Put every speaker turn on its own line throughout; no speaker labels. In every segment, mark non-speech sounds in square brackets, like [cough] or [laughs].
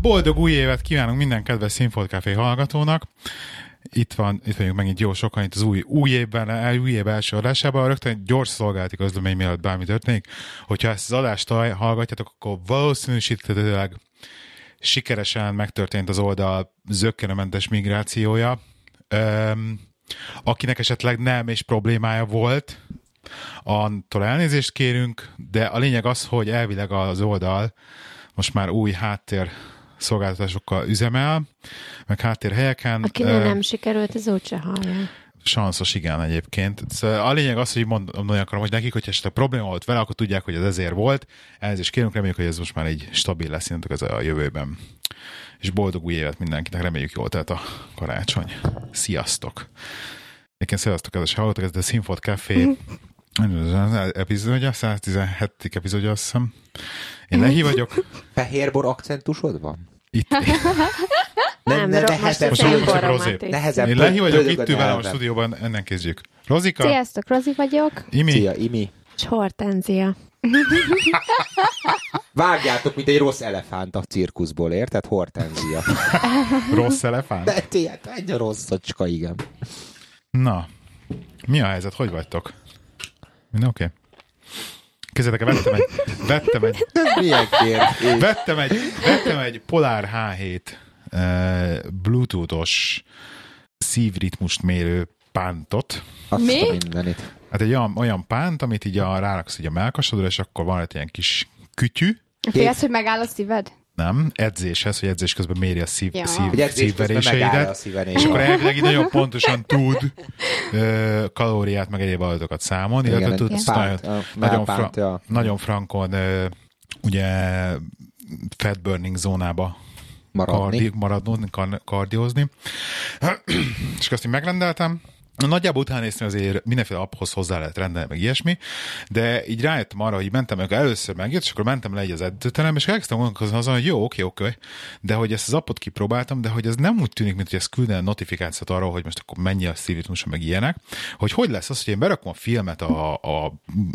Boldog új évet kívánunk minden kedves Színfolt Café hallgatónak. Itt van, itt vagyunk megint jó sokan itt az új, új évben, új év első adásában. Rögtön gyors szolgálati közlemény mielőtt bármi történik. Hogyha ezt az adást hallgatjátok, akkor valószínűsíthetőleg sikeresen megtörtént az oldal zöggenőmentes migrációja. Öm, akinek esetleg nem és problémája volt, attól elnézést kérünk, de a lényeg az, hogy elvileg az oldal most már új háttér szolgáltatásokkal üzemel, meg háttérhelyeken.
Akinek uh, nem sikerült, az úgyse hallja.
Sanszos igen egyébként. Szóval a lényeg az, hogy mondani akarom, hogy nekik, hogy esetleg probléma volt vele, akkor tudják, hogy ez ezért volt. is kérünk, reméljük, hogy ez most már így stabil lesz ez a jövőben. És boldog új évet mindenkinek, reméljük jól telt a karácsony. Sziasztok! Egyébként sziasztok, kedves hallgatók, ez a Sinfot Café epizódja, 117. epizódja, azt hiszem. Én Lehi vagyok.
Fehérbor akcentusod van?
Itt. [laughs] nem, nem, nehezebb. Most csak
Rozi. Nehezebb. Én Lehi vagyok, itt ül velem a stúdióban, ennek kezdjük. Rozika.
Sziasztok, Rozi vagyok.
Imi.
Szia, Imi.
És Hortenzia. [laughs]
Vágjátok, mint egy rossz elefánt a cirkuszból, érted? Hortenzia. [laughs]
rossz elefánt?
De tényleg, egy rosszocska, igen.
Na, mi a helyzet? Hogy vagytok? Minden oké? Okay? Kezdetek, vettem egy, vettem egy, vettem egy, vettem egy Polar H7 uh, bluetoothos szívritmust mérő pántot.
Azt Mi?
Mindenit.
Hát egy olyan, olyan pánt, amit így a, ráraksz így a melkasodra, és akkor van egy ilyen kis kütyű.
Félsz, hogy megáll a szíved?
Nem, edzéshez, hogy edzés közben méri a szív, ja. szív, szívveréseidet, és akkor elvileg nagyon pontosan [laughs] tud ö, kalóriát, meg egyéb adatokat számolni, Igen, illetve tud nagyon, nagyon, fra, ja. nagyon frankon ö, ugye fat burning zónába
maradni, kardi,
maradni kardiózni. [clears throat] és azt én megrendeltem, Nagyjából utána nézni azért mindenféle apphoz hozzá lehet rendelni, meg ilyesmi, de így rájöttem arra, hogy mentem, amikor először megjött, és akkor mentem le egy az edzőterem, és elkezdtem gondolkozni azon, hogy jó, oké, oké, de hogy ezt az appot kipróbáltam, de hogy ez nem úgy tűnik, mint hogy ez küldene notifikációt arról, hogy most akkor mennyi a szívritmus, meg ilyenek, hogy hogy lesz az, hogy én berakom a filmet a, a,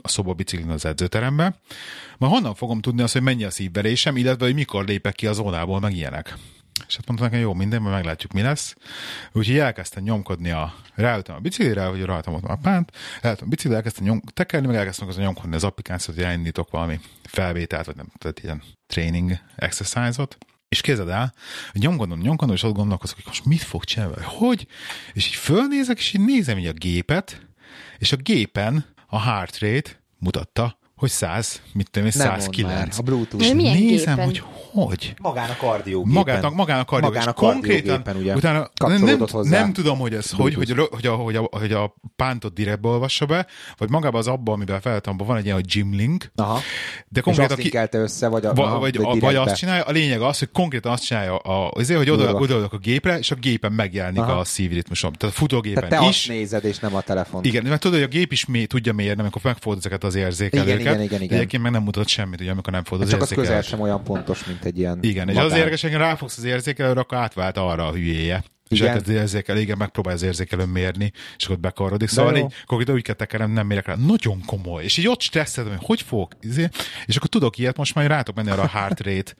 a szobabiciklin az edzőterembe, ma honnan fogom tudni azt, hogy mennyi a szívverésem, illetve hogy mikor lépek ki a zónából, meg ilyenek. És hát mondta nekem, jó, minden, majd meglátjuk, mi lesz. Úgyhogy elkezdtem nyomkodni a, ráültem a biciklire, vagy rajtam ott a pánt, ráültem a biciklire, elkezdtem nyom, tekerni, meg elkezdtem az nyomkodni az applikációt, hogy elindítok valami felvételt, vagy nem, tehát ilyen training exercise-ot. És kézed el, nyomkodom, nyomkodom, és ott gondolkozok, hogy most mit fog csinálni, hogy? És így fölnézek, és így nézem így a gépet, és a gépen a heart rate mutatta, hogy 100, mit tudom, 109.
a Bluetooth.
Nézem, gépen? hogy hogy?
Magán a kardiógépen.
Magán, magán a kardiógépen. Magán a konkrétan, ugye, utána nem, nem, nem, tudom, hogy ez hogy, hogy, hogy, a, hogy, a, hogy a pántot direktbe olvassa be, vagy magában az abban, amiben feltem, van egy ilyen, hogy Gym Link.
Aha. De konkrétan ki, össze, vagy, a,
aha, vagy, vagy, vagy azt csinálja, a lényeg az, hogy konkrétan azt csinálja, a, azért, hogy oda, odaadok a gépre, és a gépen megjelenik aha. a szívritmusom. Tehát a futógépen
Tehát te
is.
azt nézed, és nem a telefon.
Igen, mert tudod, hogy a gép is mély, tudja mérni, amikor megfogod ezeket az érzékelőket. Igen, igen, igen, igen. Egyébként meg nem mutat semmit, ugye, amikor nem fogod az
Csak az közel sem olyan pontos, mint egy ilyen
Igen, és az érdekes, hogy ráfogsz az érzékelőre, akkor átvált arra a hülyéje. És igen. az érzékel, igen, megpróbálja az érzékelő mérni, és akkor bekaradik. Szóval így, konkrétan úgy kell tekerem, nem mérek rá. Nagyon komoly. És így ott stresszeltem, hogy hogy fog, izé? és akkor tudok ilyet, most már rátok menni arra a heart rate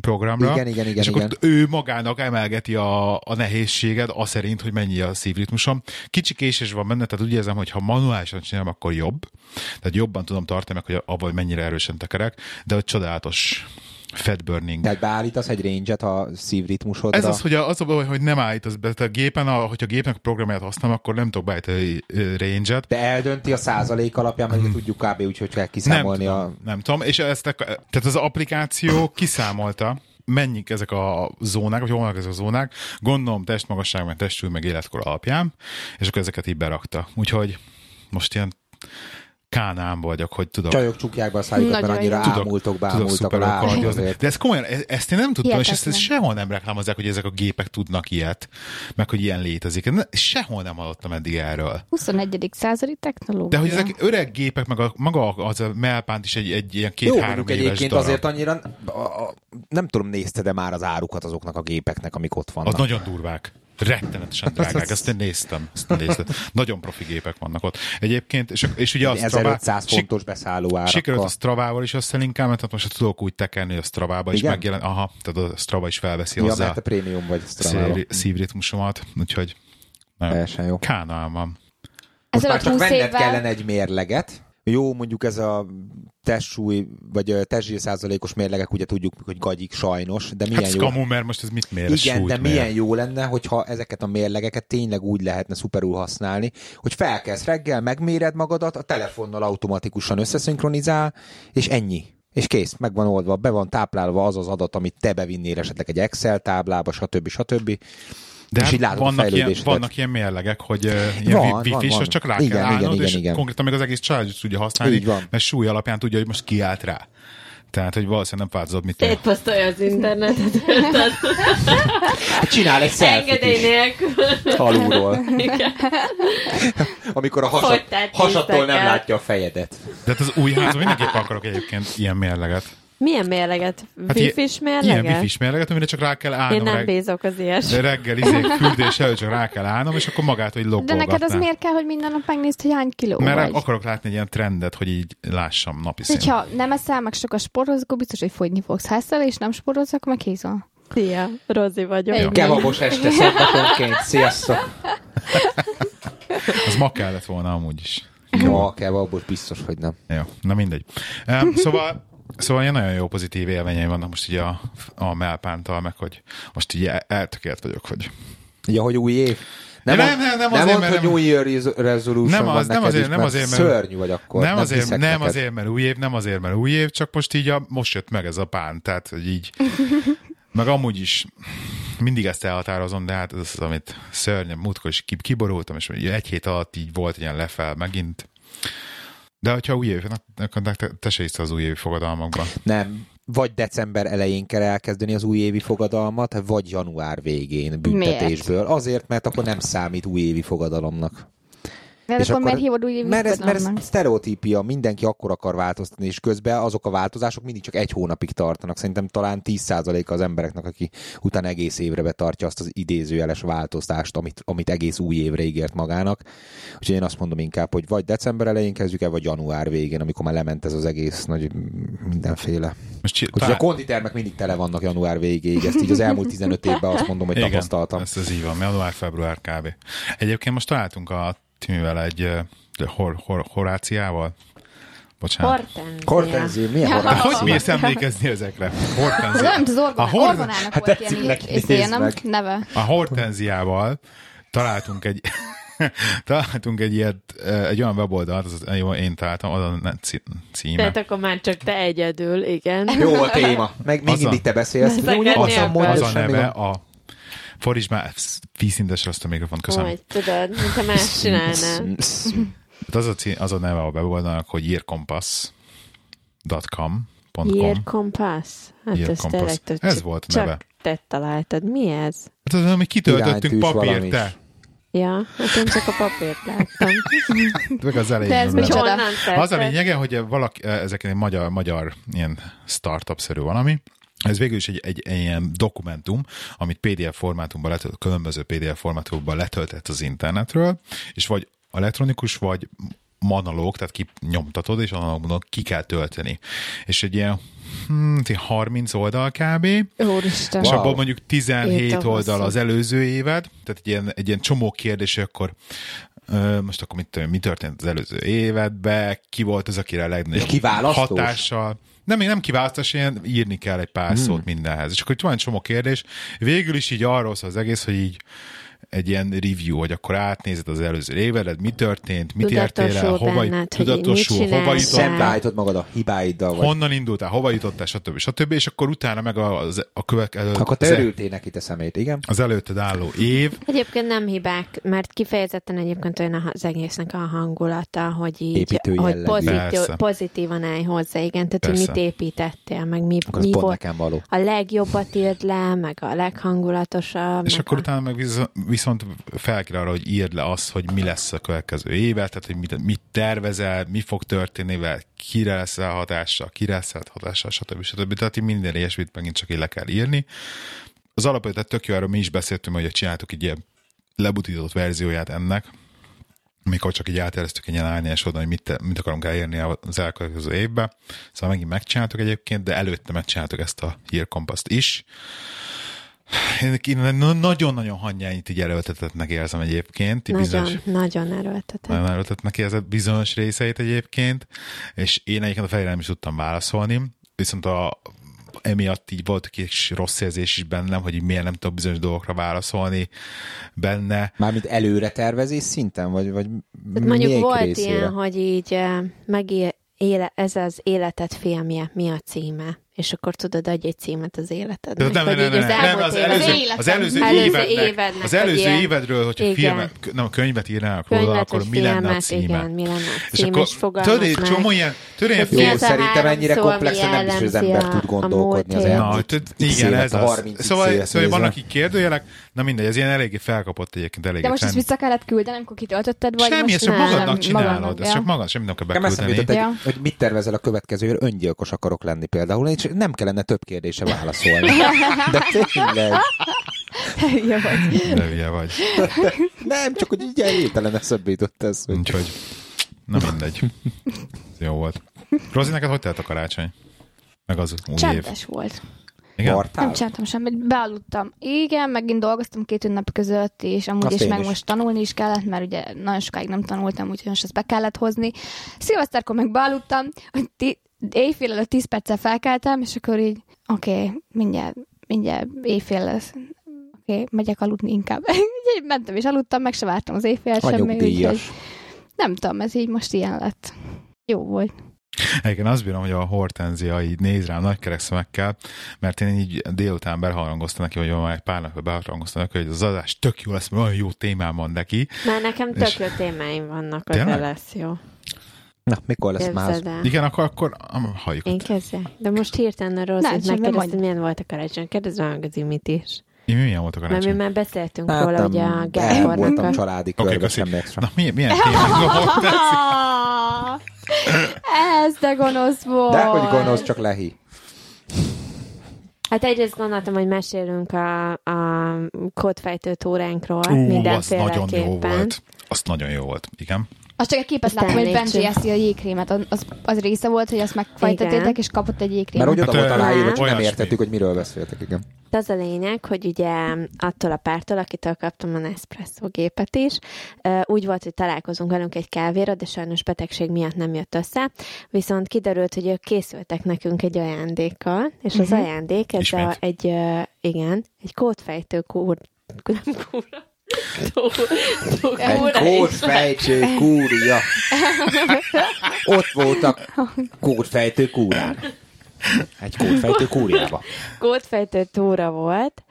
programra.
Igen, igen, igen.
És
igen.
akkor ő magának emelgeti a, a nehézséget, az szerint, hogy mennyi a szívritmusom. Kicsi késés van benne, tehát úgy érzem, hogy ha manuálisan csinálom, akkor jobb. Tehát jobban tudom tartani meg, hogy abban, hogy mennyire erősen tekerek, de hogy csodálatos fat burning.
Tehát beállítasz egy range-et a szívritmusodra?
Ez az, hogy az a baj, hogy nem állítasz be. Tehát a gépen, a, hogyha a gépnek a programját használom, akkor nem tudok beállítani range-et.
De eldönti a százalék alapján, mert hmm. tudjuk kb. úgy, hogy kell kiszámolni
nem
a...
Tudom, nem tudom, és ezt, tehát az applikáció kiszámolta, mennyik ezek a zónák, vagy hol vannak ezek a zónák, gondolom testmagasság, meg testül, meg életkor alapján, és akkor ezeket így berakta. Úgyhogy most ilyen Kánán vagyok, hogy tudok.
Csajok csukják be a szájukat, mert annyira tudok, ámultok, bámultak tudok
De ezt komolyan, e- ezt én nem tudtam, és ezt, ezt sehol nem reklámozzák, hogy ezek a gépek tudnak ilyet, meg hogy ilyen létezik. Sehol nem hallottam eddig erről.
21. századi technológia.
De hogy ezek öreg gépek, meg a, maga az a melpánt is egy, egy ilyen két-három éves
egyébként darab. azért annyira, a, a, nem tudom, nézted-e már az árukat azoknak a gépeknek, amik ott vannak?
Az nagyon durvák. Rettenetesen drágák, ezt én néztem. Ezt én néztem. Nagyon profi gépek vannak ott. Egyébként, és, és ugye a Strava,
1500 fontos beszálló árakkal.
Sikerült a Stravával is összelinkálni, tehát most tudok úgy tekerni, hogy a Stravába is
Igen?
megjelen. Aha, tehát a Strava is felveszi
Ja,
hozzá
mert a prémium vagy
a
Strava.
szív- szívritmusomat, úgyhogy nem.
Teljesen jó.
Kánálmam.
Most
Ezzel
már csak
20
venned
évvel...
kellene egy mérleget. Jó, mondjuk ez a testsúly, vagy a testzsír százalékos mérlegek, ugye tudjuk, hogy gagyik sajnos, de milyen
Hát
jó.
szkamu, mert most ez mit mér?
Igen, de
mér.
milyen jó lenne, hogyha ezeket a mérlegeket tényleg úgy lehetne szuperul használni, hogy felkelsz reggel, megméred magadat, a telefonnal automatikusan összeszinkronizál, és ennyi. És kész, meg van oldva, be van táplálva az az adat, amit te bevinnél esetleg egy Excel táblába, stb. stb.
De
és
hát
így látod a
vannak, ilyen,
fejlődésedet.
vannak ilyen mérlegek, hogy ilyen
Van,
van,
van,
wifi
van.
csak rá
Igen,
kell
igen,
állnod,
igen,
és
igen.
konkrétan még az egész család is tudja használni,
Így van.
mert súly alapján tudja, hogy most ki állt rá. Tehát, hogy valószínűleg nem változott, mit tudom.
Szétposztolja az internetet.
Hát csinál egy selfie
Engedély nélkül.
alulról,
Igen.
amikor a hasad,
Folytát
hasadtól nem látja a fejedet.
De hát az új házban mindenképp akarok egyébként ilyen mérleget.
Milyen mérleget?
Hát
Wifi-s
Ilyen
mérleget?
wifi mérleget, amire csak rá kell állnom.
Én nem
reg-
bízok az ilyes.
de reggel izék fürdés előtt csak rá kell állnom, és akkor magát, hogy
De
loggolgatnám.
neked az miért kell, hogy minden nap megnézd, hogy hány kiló
Mert
vagy?
akarok látni egy ilyen trendet, hogy így lássam napi szinten.
Hogyha nem eszel meg sokat sportolsz, akkor biztos, hogy fogyni fogsz. Ha eszel és nem sportolsz, akkor meg kézol.
Szia, Rozi vagyok.
Ennyi.
Kebabos este szombatonként. Sziasztok!
Az ma kellett volna amúgy is.
No, kebabos biztos, hogy nem.
Jó, na mindegy. Um, szóval, szóval ilyen nagyon jó pozitív élményeim vannak most így a, a melpántal, meg hogy most így el- eltökélt vagyok, hogy
Ja, hogy új év.
Nem, nem, nem
nem
azért,
mondd,
mert
hogy
nem-
New Year res- resolution
Nem az- nem azért-
is,
nem azért, mert-
Szörnyű vagy akkor.
nem, azért, nem
neked.
azért, mert új év, nem azért, mert új év, csak most így a, most jött meg ez a pán, tehát hogy így, [laughs] meg amúgy is mindig ezt elhatározom, de hát ez az, amit szörnyem, múltkor is ki- kiborultam, és egy hét alatt így volt ilyen lefel megint. De hogyha új év, akkor te, se hisz az új évi fogadalmakban.
Nem. Vagy december elején kell elkezdeni az újévi fogadalmat, vagy január végén büntetésből. Azért, mert akkor nem számít újévi fogadalomnak.
De
És
akkor,
akkor-
miért hívod úgy
Mert ez, mert ez sztereotípia, mindenki akkor akar változtatni, és közben azok a változások mindig csak egy hónapig tartanak. Szerintem talán 10%-a az embereknek, aki utána egész évre betartja azt az idézőjeles változtást, amit, amit egész új évre ígért magának. Úgyhogy én azt mondom inkább, hogy vagy december elején kezdjük el, vagy január végén, amikor már lement ez az egész nagy mindenféle.
Most csi-
Úgyhogy a konditermek mindig tele vannak január végéig, ezt így az elmúlt 15 évben azt mondom, hogy
Igen,
tapasztaltam.
ezt az így van, január-február kb. Egyébként most találtunk a Timivel egy hor, hor, Horáciával. Bocsánat.
Hortenzia.
Hortenzi, milyen
Ja.
De
hortenzi?
hogy mész emlékezni ezekre?
Ez
Hortenzia.
mint az
A
orgonál,
hor-
orgonának
Hát
volt ilyen
nézd
nem? Neve.
A hortenziával találtunk egy [laughs] találtunk egy ilyet, egy olyan weboldalt, az, az jó, én találtam, az a címe.
Tehát akkor már csak te egyedül, igen.
Jó a téma. Meg még
Az a-
mindig te beszélsz. Nem mondod,
Az a neve, a Fordítsd már vízszintesre azt a mikrofont, köszönöm.
Hogy tudod, mintha más csinálnál.
Hát Az a, cí- az a neve a weboldalnak, hogy yearcompass.com
Year Compass? Hát
Year
ez
Compass. Ez volt a
csak
neve.
te találtad. Mi ez?
Hát az, amit kitöltöttünk papírt, te.
Ja, hát én csak a papírt láttam. [laughs]
Meg az elején.
De ez?
Honnan
Az a lényege, hogy valaki, ezek egy magyar, magyar ilyen startup-szerű valami, ez végül is egy, egy, egy ilyen dokumentum, amit PDF formátumban letölt, különböző PDF formátumban letöltett az internetről, és vagy elektronikus, vagy manalóg, tehát kinyomtatod, és analógban ki kell tölteni. És egy ilyen hmm, 30 oldal kb.
Úristen.
És
Wow.
abban mondjuk 17
Írtam
oldal
hosszú.
az előző évad, tehát egy ilyen, egy ilyen csomó kérdés, akkor most akkor mit, mi történt az előző évadban, ki volt az, akire a legnagyobb hatással. Nem, még nem kiválasztás, ilyen írni kell egy pár hmm. szót mindenhez. És akkor itt van egy csomó kérdés. Végül is így arról szól az egész, hogy így egy ilyen review, hogy akkor átnézed az előző évedet, mi történt, mit értél el, hova
benned,
tudatosul, hova jutottál,
magad a hibáiddal, vagy
honnan indultál, hova jutottál, stb. stb. És akkor utána meg az, a következő,
akkor te örültél neki te szemét, igen?
az előtted álló év,
Egyébként nem hibák, mert kifejezetten egyébként olyan az egésznek a hangulata, hogy így
Építő
hogy pozitív, pozitívan állj hozzá, igen, tehát hogy mit építettél, meg mi,
Akkor
mi
pont
volt
nekem való.
a legjobbat írd le, meg a leghangulatosabb.
És akkor
a...
utána meg visz- viszont fel kell arra, hogy írd le azt, hogy mi lesz a következő évet, tehát hogy mit, mit tervezel, mi fog történni vele, kire lesz el hatással, kire lesz el hatással, stb. stb. Tehát így minden ilyesmit megint csak így le kell írni. Az alapötlet tök jó, erről mi is beszéltünk, hogy csináltuk egy ilyen lebutított verzióját ennek, amikor csak így eltereztük egy ilyen árnyás oldalon, hogy mit, mit akarunk elérni az elkövetkező évbe. Szóval megint megcsináltuk egyébként, de előtte megcsináltuk ezt a hírkompaszt is. Én nagyon-nagyon hangyányit így erőltetettnek érzem egyébként.
Nagyon,
bizonyos-
nagyon erőltetett.
nagyon erőltetettnek érzett bizonyos részeit egyébként, és én egyébként a fejre nem is tudtam válaszolni, viszont a, emiatt így volt egy kis rossz érzés is bennem, hogy így miért nem tudok bizonyos dolgokra válaszolni benne.
Mármint előre tervezés szinten, vagy, vagy
Hát Mondjuk volt
részére?
ilyen, hogy így eh, megél, éle, ez az életed filmje, mi a címe? És akkor tudod, adj egy címet az
De
életednek.
nem, nem,
Hogy
nem,
így
nem, nem, az, előző, az előző,
Előző
évednek,
évednek
az előző
ilyen-
évedről, hogyha
Igen.
filmet, nem, könyvet írnának róla, akkor mi lenne a címe?
igen, mi lenne a
és
cím,
akkor
és fogalmaz
tudod, egy csomó ilyen, tudod, ilyen
az a
szerintem ennyire
szó,
komplex,
ami
hogy nem hogy az ember tud gondolkodni az elmúlt
igen, ez az.
30 x
Szóval, szóval vannak így kérdőjelek, na mindegy, ez ilyen eléggé felkapott egyébként, eléggé
De most ezt vissza kellett küldeni, amikor kitöltötted, vagy
Semmi, ezt csak
nem,
magadnak
nem,
csinálod, ezt csak magad, semmi nem kell beküldeni.
hogy mit tervezel a következő öngyilkos akarok lenni például, és nem kellene több kérdése válaszolni. De tényleg,
Hülye vagy.
De hülye vagy.
nem, csak hogy így elvételen eszembe jutott ez. Hogy...
Úgyhogy, na mindegy. Ez jó volt. Rozi, neked hogy telt a karácsony? Meg az új év.
Csendes volt.
Igen?
Martál?
Nem csináltam semmit, bealudtam. Igen, megint dolgoztam két ünnep között, és amúgy
Azt
is meg
is.
most tanulni is kellett, mert ugye nagyon sokáig nem tanultam, úgyhogy most ezt be kellett hozni. Szilveszterkor meg bealudtam, hogy ti, éjfél előtt 10 perccel felkeltem, és akkor így, oké, okay, mindjárt, mindjárt éjfél lesz. Oké, okay, megyek aludni inkább. [laughs] Így mentem és aludtam, meg se vártam az éjfél semmi. úgyhogy Nem tudom, ez így most ilyen lett. Jó volt.
Egyébként azt bírom, hogy a Hortenzia így néz rám nagy kerek szemekkel, mert én így délután beharangoztam neki, vagy már egy pár napja beharangoztam neki, hogy az adás tök jó lesz, mert olyan jó témám van neki.
Mert nekem
És-
tök jó témáim vannak, hogy lesz jó.
Na, mikor lesz már?
Igen, akkor, akkor halljuk.
Én kezdjek. De most hirtelen a megkérdezted,
baj.
milyen volt a karácsony. Kérdezd meg az Imit is.
Én milyen volt a
Mert mi
karácsony?
már beszéltünk
Hát
róla,
nem,
ugye a Gábornak
voltam
a...
családi körbe,
köszi.
semmi extra.
Na, milyen, milyen Hortenzia? [laughs]
Ez de gonosz volt.
De hogy gonosz, csak lehi.
Hát egyrészt gondoltam, hogy mesélünk a, a kódfejtő túránkról
Ú, az
mindenféleképpen.
nagyon jó volt. Az nagyon jó volt, igen.
Az csak egy képet
Aztán
láttam, hogy. Benji eszi a jégkrémet. Az, az, része volt, hogy azt.
Hát
és kapott egy
Mert
jégkrémet.
hogy oda
Hát,
volt
ö,
aláírva, csak nem értettük, hogy miről beszéltek, igen.
Az a lényeg, hogy ugye attól a pártól, akitől kaptam a Nespresso gépet is, úgy volt, hogy találkozunk velünk egy kávéra, de sajnos betegség miatt nem jött össze, viszont kiderült, hogy ők készültek nekünk egy ajándékkal, és az
Mhm.
ajándék, ez a, egy, igen, egy kódfejtő kúr, nem kúra,
Egy kódfejtő kúria. Ott voltak kódfejtő kúrán. Egy kódfejtő kúriába.
kódfejtő túra volt,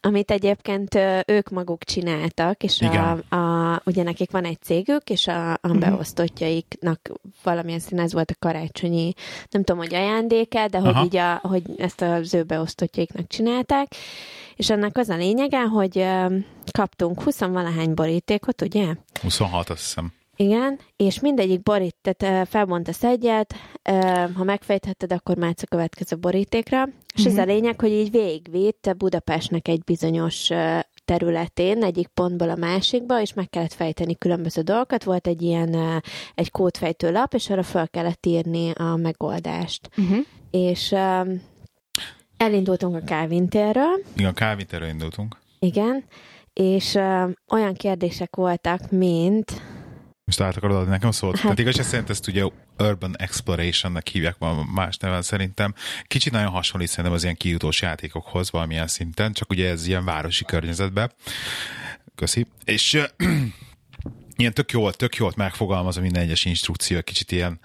amit egyébként ők maguk csináltak, és a,
Igen.
a, ugye nekik van egy cégük, és a, a beosztottjaiknak valamilyen szín ez volt a karácsonyi, nem tudom, hogy ajándéke, de hogy
Aha.
így a, hogy ezt az ő beosztottjaiknak csinálták, és ennek az a lényege, hogy kaptunk 20 valahány borítékot, ugye?
26, azt hiszem.
Igen, és mindegyik borít, tehát felbontasz egyet, ha megfejthetted, akkor mehetsz a következő borítékra, és ez a lényeg, hogy így végigvitt Budapestnek egy bizonyos területén, egyik pontból a másikba, és meg kellett fejteni különböző dolgokat. Volt egy ilyen, egy kódfejtő lap, és arra fel kellett írni a megoldást.
Uh-huh.
És ö, elindultunk a Calvin térről,
Igen, Káviterről indultunk.
igen, és ö, olyan kérdések voltak, mint
Most át akarod adni nekem szót?
Hát-
Tehát szerint ezt ugye Urban Exploration-nek hívják van más neven szerintem. Kicsit nagyon hasonlít szerintem az ilyen kijutós játékokhoz valamilyen szinten, csak ugye ez ilyen városi környezetben. Köszi. És [clears throat] ilyen tök jó volt, tök jó volt megfogalmazva minden egyes instrukció, kicsit ilyen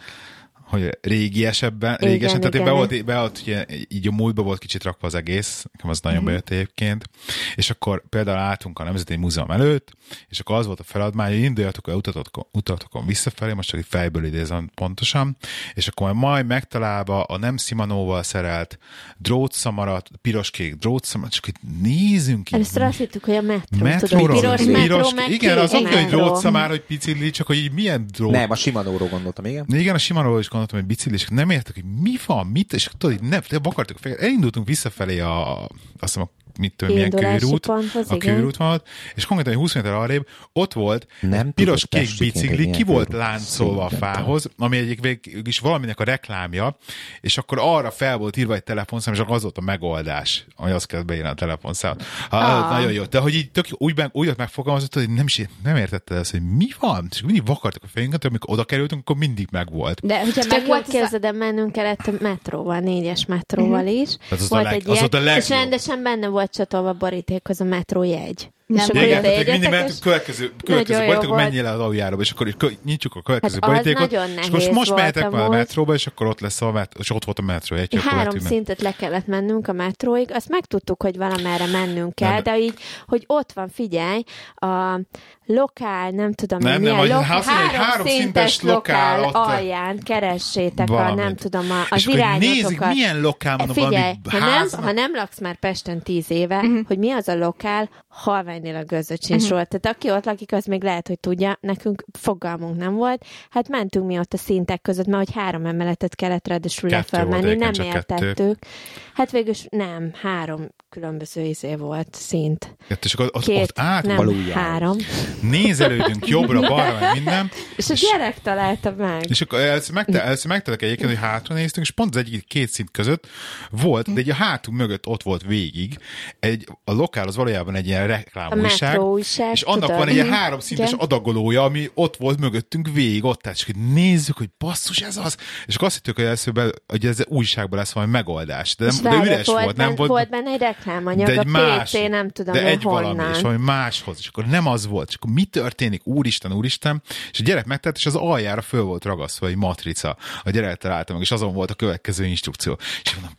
hogy régiesebben,
Igen,
régiesen, tehát
igen.
be volt, be volt ugye, így a múltba volt kicsit rakva az egész, nekem az nagyon
Mhm.
bejött egyébként, és akkor például álltunk a Nemzeti Múzeum előtt, és akkor az volt a feladmány, hogy induljatok el utatokon, utatokon visszafelé, most csak így fejből idézem pontosan, és akkor majd megtalálva a nem szimanóval szerelt drótszamarat, piros-kék drótszamarat, csak itt nézünk így.
először azt hittük, hogy a metró,
Metróról,
tudod, piros
piros-
metró, meg
igen, az oké, hogy drótszamár, hogy picili, csak hogy így milyen drót.
Nem, a Simanóról gondoltam, igen.
Igen, a Simanóról is gondoltam, hogy bicikli, és nem értek, hogy mi van, mit, és tudod, nem, nem akartuk, fel- elindultunk visszafelé a, azt hiszem, a mit tudom, milyen
ponthoz,
a körút volt, és konkrétan egy 20 méter arrébb ott volt
Nem
piros kék
hogy
bicikli, ki volt láncolva a fához, ami egyik végig is valaminek a reklámja, és akkor arra fel volt írva egy telefonszám, és akkor az volt a megoldás, ami azt kellett beírni a telefonszámot. Ha,
Ah.
Nagyon jó. De hogy így tök úgy, úgy ott megfogalmazott, hogy nem, is, nem értette ezt, hogy mi van, és mindig vakartak a fejünket, hogy amikor oda kerültünk, akkor mindig megvolt.
De hogyha
Csak
meg
jól
volt ez a...
képzeld, mennünk kellett a metróval, négyes metróval is.
Tehát az a
volt
leg-
egy
az
ilyen,
a legjobb.
és rendesen benne volt csatolva a borítékhoz a metrójegy.
Nem.
és akkor
Igen, tehát, hogy mindig
és
következő, következő
volt.
menjél le az aluljáróba, és akkor nyitjuk a következő
Hát
borítékot,
nagyon
és
nehéz
most
volt
mehetek már a metróba, és akkor ott lesz a metró, és ott volt a metró, egy
Három szintet le kellett mennünk a metróig, azt megtudtuk, hogy valamerre mennünk kell, de így, hogy ott van, figyelj, a lokál, nem tudom,
Nem,
nem,
nem,
milyen
hogy
lok,
három-
három,
három
szintes
szintes lokál
lokál
ott-
alján keressétek a,
Valamit.
nem tudom, a,
és
az
nézik,
irányatokat.
milyen lokál, mondom,
Figyelj, ha nem, ha nem laksz már Pesten tíz éve,
Mhm.
uh-huh. hogy mi az a lokál, halványnél a gőzöcsinsról. Uh-huh. Tehát aki ott lakik, az még lehet, hogy tudja, nekünk fogalmunk nem volt. Hát mentünk mi ott a szintek között, mert hogy három emeletet kellett ráadásul
Kettő egyébként
nem
kettő.
értettük. Hát végülis nem, három különböző izé volt szint.
És akkor ott,
Két,
ott át,
nem, három.
Nézelődünk jobbra, balra, meg minden,
És a gyerek találta meg.
És akkor először, megte, először megtelek egyébként, hogy hátra néztünk, és pont az egyik két szint között volt, de egy a hátunk mögött ott volt végig, egy, a lokál az valójában egy ilyen
A
reklámújság,
újság,
és annak
tudod?
van egy ilyen
Mhm.
három szintes
Igen.
adagolója, ami ott volt mögöttünk végig, ott és hogy nézzük, hogy basszus, ez az, és akkor azt hittük, hogy először be, hogy ez újságban lesz valami megoldás, de, nem, de üres volt, nem
benne,
volt,
volt benne egy reklámanyag,
de egy
a
más,
PC, nem tudom
de egy
honnan.
valami, és valami máshoz, és akkor nem az volt, és akkor mi történik, úristen, úristen, és a gyerek megtett, és az aljára föl volt ragasztva egy matrica. A gyerek találta meg, és azon volt a következő instrukció. És mondom,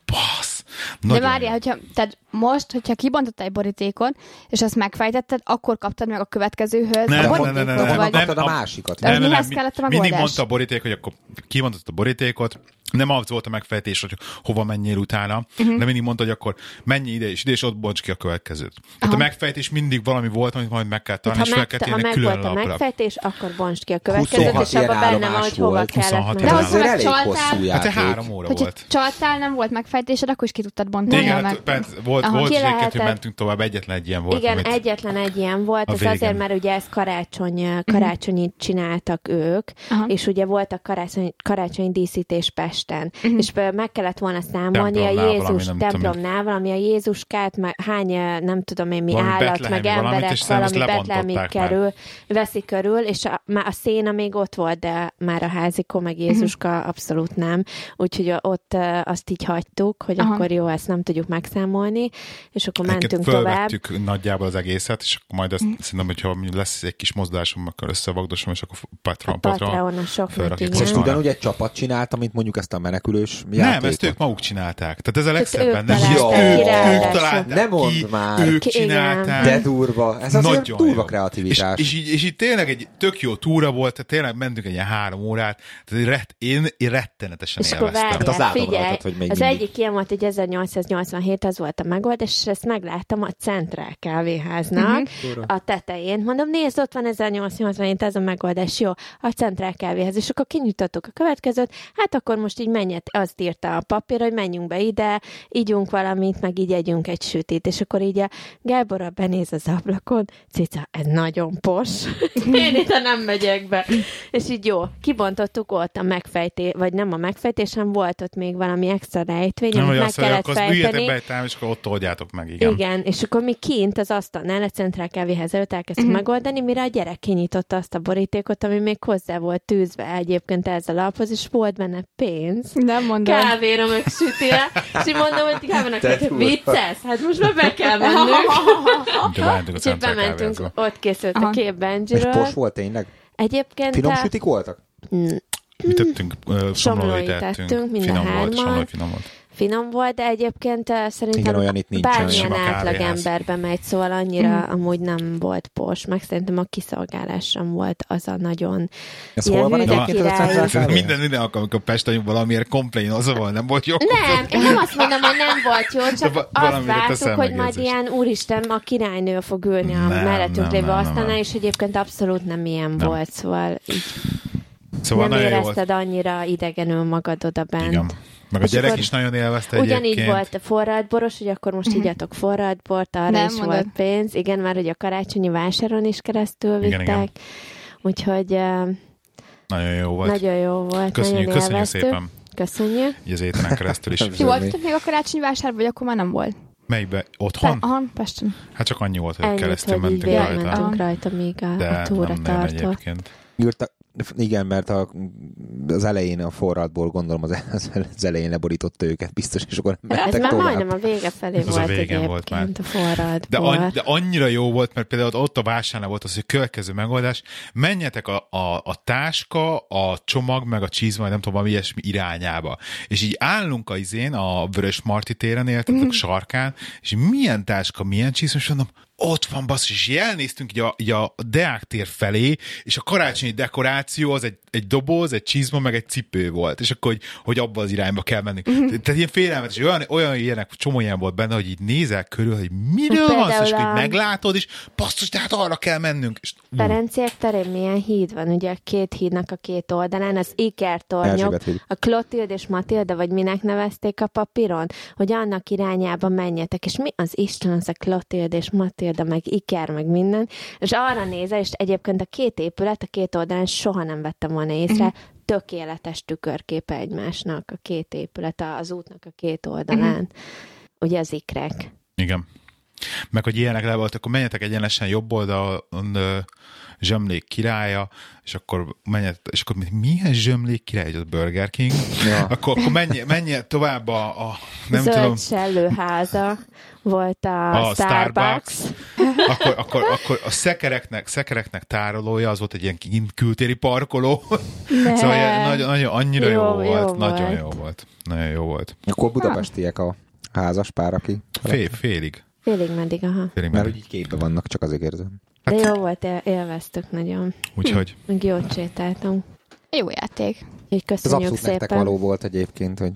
bassz,
De
nagyon
várjál, hogyha, tehát most, hogyha kibontottál egy borítékot, és azt megfejtetted, akkor kaptad meg a következőhöz
Nem,
a
nem,
borítékot,
nem, nem, nem,
Honnan
vagy...
nem.
kaptad a
a-
másikat?
Nem, mihez kellett a
mindig
megoldás?
mondta a boríték, hogy akkor kimondott a borítékot, nem az volt a megfejtés, hogy hova menjél utána, uh-huh. de mindig mondta, hogy akkor menj ide és ide, és ott bonts ki a következőt. Tehát a megfejtés mindig valami volt, amit majd meg kell találni,
Ha,
és fel
meg,
kell
ha
tenni
meg
külön
volt a
lapra.
megfejtés, akkor bontsd ki a következőt,
26
és abban benne van, hogy hova kellett
26
menni.
De hogyha
elég
megcsaltál-
hosszú
Hát három óra
Hogyha
volt.
csaltál, nem volt megfejtésed, akkor is ki tudtad bontani.
Igen,
a
hát,
meg...
persze, volt,
Aha.
volt
lehetett-
hogy mentünk tovább, egyetlen egy ilyen volt.
Igen,
amit...
egyetlen egy ilyen volt, ez azért, mert ugye ezt karácsony, karácsonyit csináltak ők,
Aha.
és ugye voltak karácsony, karácsonyi díszítés Pesten, és ö, meg kellett volna számolni a Jézus
valami,
templomnál, valami a Jézuskát, meg hány, nem tudom én mi
Valami
állat,
betlehemi
meg emberek,
és
valami
már.
kerül, veszi körül, és a, a széna még ott volt, de már a házikó, meg Jézuska abszolút nem. Úgyhogy ott azt így hagytuk, hogy
Aha.
akkor jó, ezt nem tudjuk megszámolni, és akkor
Egyébként
mentünk tovább.
nagyjából az egészet, és akkor majd ezt szerintem, hogyha lesz egy kis mozdulásom, akkor összevagdosom, és akkor Patreon,
A
Patreon.
Igen.
És
Most
ugyanúgy egy csapat csinált, mint mondjuk ezt a menekülős
Nem,
játékot?
ezt ők maguk csinálták. Tehát ez a
ők
legszebb benne, hogy
találták
ezt
ki
ők, ők találták
Ne mondd
ki,
már.
ők csinálták.
De durva. Ez azért
Nagyon
durva kreativitás.
És, és, és így tényleg egy tök jó túra volt, tehát tényleg mentünk egy ilyen három órát, tehát én, én rettenetesen
És akkor
élveztem.
Hát az
várjál, figyelj,
rajtad, hogy még
az
mindig.
egyik ilyen volt, hogy 1887, az volt a megoldás, és ezt megláttam a Centrál kávéháznak
Mhm.
a tetején. Mondom, nézd, ott van 1887, ez a megoldás, jó, a Centrál kávéház. És akkor kinyitottuk a következőt, hát akkor most így menjet, azt írta a papír, hogy menjünk be ide, ígyunk valamit, meg így együnk egy sütit. És akkor így a Gábor benéz az ablakon, cica, ez nagyon pos. [laughs] Én ide nem megyek be. És így jó, kibontottuk ott a megfejtés, vagy nem a megfejtés, hanem volt ott még valami extra rejtvény,
Nem,
amit meg
azt
kellett
akkor
fejteni.
be egy tám, és akkor ott oldjátok meg, igen.
Igen, és akkor mi kint az asztalnál a centrál kávéhez előtt elkezdtük uh-huh. megoldani, mire a gyerek kinyitotta azt a borítékot, ami még hozzá volt tűzve egyébként ez a laphoz, és volt benne pénz.
Nem mondod.
Kávéra meg sütire, és így mondom, hogy Gábornak, hogy vicces, hát most már be kell mennünk. [laughs]
De bementünk a
És ott készült a
Aha.
kép
És
Benjiről.
pos volt tényleg?
Egyébként
Finom
a-
sütik voltak?
Mi tettünk?
Somlói tettünk, mind a
finom volt,
hárman.
somlói finom volt.
Finom volt, de egyébként eh, szerintem
Igen, olyan itt nincsen.
bármilyen átlag emberbe megy, szóval annyira
Mhm.
amúgy nem volt pors, meg szerintem a kiszolgálás sem volt az a nagyon
Ez hol van egyébként
minden, minden alkalom, amikor Pesten valamiért komplain az van, nem volt jó.
Nem, én nem azt mondom, hogy nem volt jó, csak azt vártuk, hogy majd ilyen úristen, a királynő fog ülni a
Nem,
mellettünk lévő asztalnál, és egyébként abszolút nem ilyen
Nem.
volt, szóval így
Szóval
nem
jó volt.
érezted annyira idegenül magad oda bent.
Igen. Meg a gyerek is nagyon élvezte
Ugyanígy
egyébként.
volt a forradboros, hogy akkor most igyatok forradbort, arra
Nem
is
mondod.
volt pénz. Igen, mert hogy a karácsonyi vásáron is keresztül
Igen,
vittek.
igen.
Úgyhogy uh,
Nagyon jó volt.
nagyon jó volt,
Köszönjük,
nagyon
köszönjük
élveztük.
szépen.
Köszönjük.
Így az ételen keresztül is.
Zöld
voltatok még a karácsonyi vásár, vagy akkor már nem volt?
Melyikbe?
Pe-
Otthon?
Aha, Pesten.
Hát csak annyi volt, hogy
Ennyit,
keresztül mentünk rajta.
rajta, míg a,
De
a túra tartott.
egyébként.
Írta, igen, mert a, az elején a forradból gondolom az, az elején leborította őket biztos, és akkor nem
Ez
mentek
már
tovább.
majdnem a vége felé
Ez a
volt
végén
egyébként
volt már.
a forradbor.
De, an, de annyira jó volt, mert például ott a vásárnál volt az, hogy következő megoldás, menjetek a, a, a táska, a csomag, meg a csizma, nem tudom, valami ilyesmi irányába. És így állunk a izén, a Vörös Marti téren éltem, mm. a sarkán, és milyen táska, milyen csizma, és mondom, ott van basszus, és így elnéztünk így a, így a Deák tér felé, és a karácsonyi dekoráció az egy, egy doboz, egy csizma, meg egy cipő volt, és akkor, hogy, hogy abba az irányba kell mennünk.
Mhm.
Uh-huh. Tehát ilyen félelmetes, olyan, olyan ilyenek, csomó ilyen volt benne, hogy így nézel körül, hogy miről van és akkor
a-
így meglátod, és basszus, tehát arra kell mennünk. És, ú,
Ferenciek terén milyen híd van? Ugye a két hídnak a két oldalán, az ikertornyok, a Klotild és Matilda, vagy minek nevezték a papíron, hogy annak irányába menjetek, és mi az Isten az a Klotild és Matilda, meg Iker, meg minden, és arra nézel, és egyébként a két épület a két oldalán soha nem vettem volna észre,
Mhm.
tökéletes tükörképe egymásnak a két épület, az útnak a két oldalán. Ugye az ikrek.
igen. Meg hogy ilyenek le volt, akkor menjetek egyenesen jobb oldalon zsömlék királya, és akkor menjet, és akkor milyen zsömlék király, az Burger King,
Ja. [laughs]
akkor, akkor menj, menj tovább a, a nem
Zöld
tudom,
sellőháza volt a,
A
Starbucks.
Starbucks. [laughs] akkor, akkor, akkor a szekereknek, szekereknek tárolója, az volt egy ilyen kültéri parkoló.
Ne. [laughs]
szóval ilyen nagyon, nagyon, annyira jó,
Jó-
jó
jó
volt, nagyon
volt.
jó volt. Nagyon jó volt.
Akkor budapestiek a házas pár, aki...
Fél, félig.
Félig meddig, aha.
félig
Mert
meddig.
hogy így képbe vannak, csak azért érzem.
De
Hát-
jó volt, él- élveztük nagyon.
Úgyhogy
Meg jót sétáltunk.
Jó játék.
Ez
köszönjük
abszolút nektek
szépen.
való volt egyébként, hogy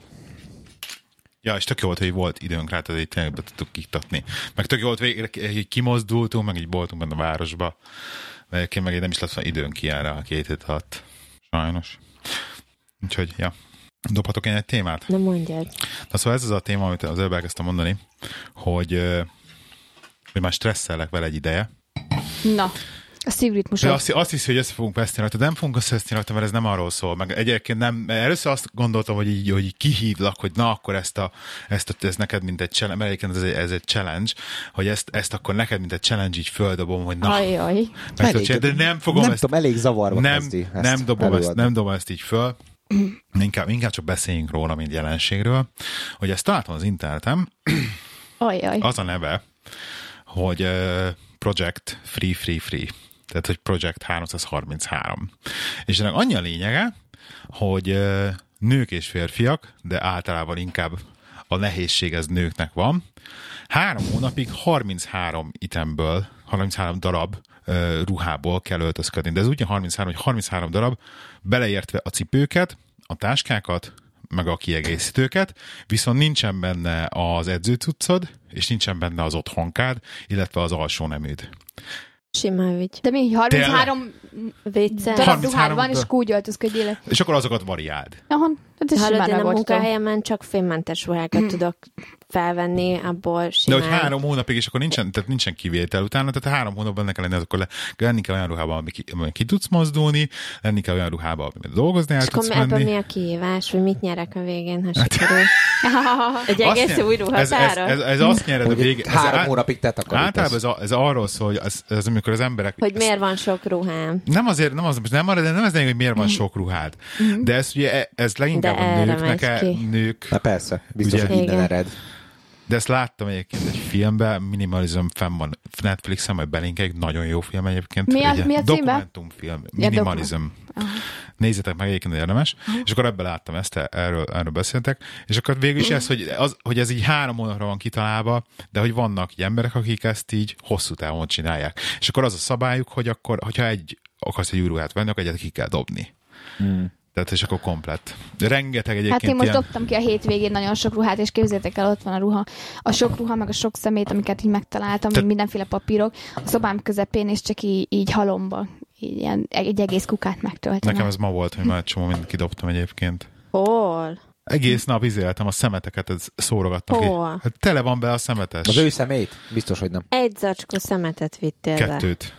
Ja, és tök jó volt, hogy volt időnk rá, tehát így tényleg be tudtuk kiktatni. Meg tök jó volt, végre így kimozdultunk, meg így voltunk benne a városba. De egyébként meg így nem is lett időnk ilyenre a két hét alatt. Sajnos. Úgyhogy, ja. Dobhatok én egy témát?
Na mondjad.
Na szóval ez az a téma, amit az előbb elkezdtem mondani, hogy, hogy már stresszelek vele egy ideje.
Na, a szívritmus.
De azt, azt hiszi, hogy össze fogunk veszni rajta, de nem fogunk összeveszni rajta, mert ez nem arról szól. Meg egyébként nem, először azt gondoltam, hogy így, hogy így kihívlak, hogy na akkor ezt a, ezt a, ez neked mint egy challenge, mert egyébként ez egy, ez egy challenge, hogy ezt, ezt akkor neked mint egy challenge így földobom, hogy na,
Ajaj.
Elég-
de nem fogom
nem
ezt,
tudom, elég zavarba
nem,
kezdi ezt
nem, dobom ezt, nem dobom ezt így föl. Inkább, inkább csak beszéljünk róla, mint jelenségről. Hogy ezt találtam az interneten,
Ajaj.
az a neve, hogy uh, Project Free Free Free. Tehát, hogy Project 333. És ennek annyi a lényege, hogy nők és férfiak, de általában inkább a nehézség ez nőknek van. Három hónapig 33 itemből, 33 darab uh, ruhából kell öltözködni. De ez úgy 33, hogy 33 darab, beleértve a cipőket, a táskákat, meg a kiegészítőket, viszont nincsen benne az edzőcuccod, és nincsen benne az otthonkád, illetve az alsó neműd.
Simán vigy.
De mi, 33
Vicces.
darab
33
ruhád van, és úgy öltözködjél.
És akkor azokat variáld.
Aha, hát ez
Hallod, én a munkahelyemen csak fémmentes ruhákat tudok felvenni, abból
De
simán.
hogy három hónapig, és akkor nincsen, tehát nincsen kivétel utána, tehát három hónapban ne kell lenni, akkor le, lenni kell olyan ruhában, ami ki, ami ki tudsz mozdulni, lenni kell olyan ruhában, amiben dolgozni el
És akkor
tudsz
ebben
menni.
mi a kihívás, hogy mit nyerek a végén, ha sikerül? [laughs] Egy egész
nyer-
új
ez, ez,
ruhatára?
ez, ez, azt nyered a végén. ez
három hónapig te takarítasz.
Általában ez, a, ez arról szól, hogy ez, ez amikor az emberek...
Hogy miért van sok ruhám?
Nem azért, nem az, nem arra, de nem az lényeg, hogy miért van sok ruhád. De ez ugye, ez leginkább A
erre
nőknek,
megy
e- nők,
Na persze, biztos,
Ugye?
hogy minden
Igen.
ered.
de ezt láttam egyébként egy filmben, Minimalism fenn van Netflixen, majd belinkeljük, nagyon jó film egyébként.
Mi a-
Egy
mi a?
Dokumentumfilm, Minimalism. Nézzétek meg, egyébként érdemes. És akkor ebben láttam ezt, erről, erről beszéltek. És akkor végül is ez, hogy, az, hogy ez így három hónapra van kitalálva, de hogy vannak így emberek, akik ezt így hosszú távon csinálják. És akkor az a szabályuk, hogy akkor, hogyha egy akarsz egy új ruhát venni, akkor egyet ki kell dobni.
Hmm.
Tehát és akkor komplett. Rengeteg egyébként
Hát én most
ilyen...
dobtam ki a hétvégén nagyon sok ruhát, és képzeljétek el, ott van a ruha. A sok ruha, meg a sok szemét, amiket így megtaláltam,
Te-
mindenféle papírok. A szobám közepén, és csak így, így halomba. így ilyen, egy egész kukát megtöltenek.
Nekem ez ma volt, hogy már egy csomó mindent kidobtam egyébként.
Hol?
Egész nap izéltem a szemeteket, ez szórogattam ki.
Hol?
Hát tele van be a szemetes.
Az ő szemét? Biztos, hogy nem.
Egy zacskó szemetet vittél le.
Kettőt.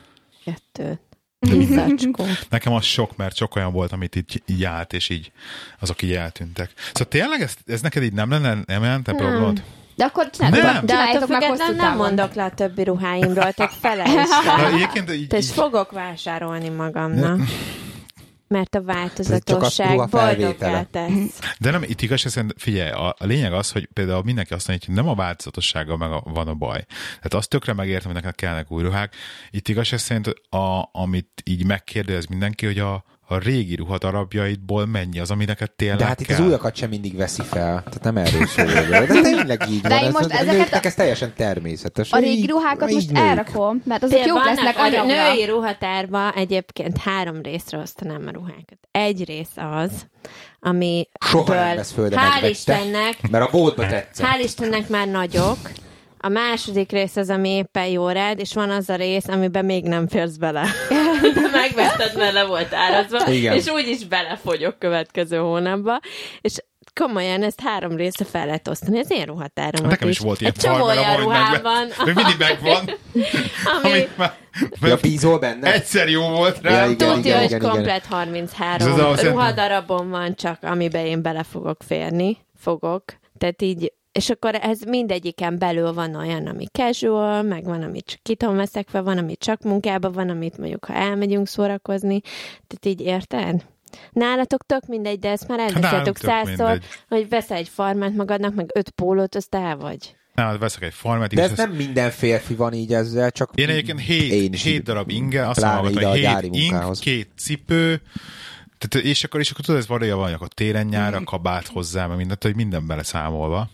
[laughs] Nekem az sok, mert sok olyan volt, amit így, így állt, és így azok így eltűntek. Szóval tényleg ez, ez neked így nem lenne, nem jelente problémát?
De akkor
Nem.
csináljátok,
De attól
csináljátok meg hosszú
nem
távon.
mondok le a többi ruháimról, tehát fele is [laughs]
Na,
van.
egyébként így,
És
így,
fogok vásárolni magamnak. Mert a változatosság
felvétele.
tesz.
de nem, itt igaz, szerint, figyelj, a, a, lényeg az, hogy például mindenki azt mondja, hogy nem a változatossággal meg a, van a baj. Tehát azt tökre megértem, hogy neked kellnek új ruhák. Itt igaz, szerint, a, amit így megkérdez mindenki, hogy a, a régi ruhadarabjaidból mennyi az, ami neked tényleg
De hát itt
kell.
az újakat sem mindig veszi fel. Tehát nem erről szól. De tényleg így
De
van.
én
Ez,
most
a
ezeket a-
ez teljesen természetes.
A régi ruhákat
így
most
nők.
elrakom, mert azok
Té-
jók lesznek
a
anyagra.
női ruhatárba egyébként három részre osztanám a ruhákat. Egy rész az, ami
Soha nem lesz föl, de
hál'. Istennek,
Mert a boltba tetszett.
hál' Istennek már nagyok. A második rész az, ami éppen jó rád, és van az a rész, amiben még nem férsz bele. [laughs] De megvetted, mert le volt árazva,
Igen.
és úgyis belefogyok következő hónapba. És komolyan ezt három részre fel lehet osztani. Ez én ruhatáromat
Nekem is volt ilyen
Egy csomó olyan ruhám van. [laughs]
Még mindig megvan. [laughs]
ami
Ami már,
Ja, bízol benne?
egyszer jó volt rá.
Ja, igen.
tudja, hogy
igen.
komplet
Ez
33
az a- szerintem-
ruhadarabom van csak, amiben én bele fogok férni. Fogok. Tehát így és akkor ez mindegyiken belül van olyan, ami casual, meg van, amit csak ki tudom veszek fel, van, ami csak munkába van, amit mondjuk, ha elmegyünk szórakozni. Tehát így érted? Nálatok tök mindegy, de ezt már
nálunk
elbeszéltük százszor, hogy veszel egy farmát magadnak, meg öt pólót, azt el vagy.
Nem, veszek egy farmet,
De ez nem minden férfi van így ezzel, csak
Én egyébként hét,
én is
hét darab inge, azt mondom, hogy
gyári
hét ing,
munkához.
két cipő, tehát, és akkor, és akkor tudod, ez valója van, akkor télen nyára, kabát hozzá, meg mindent, hogy minden bele számolva.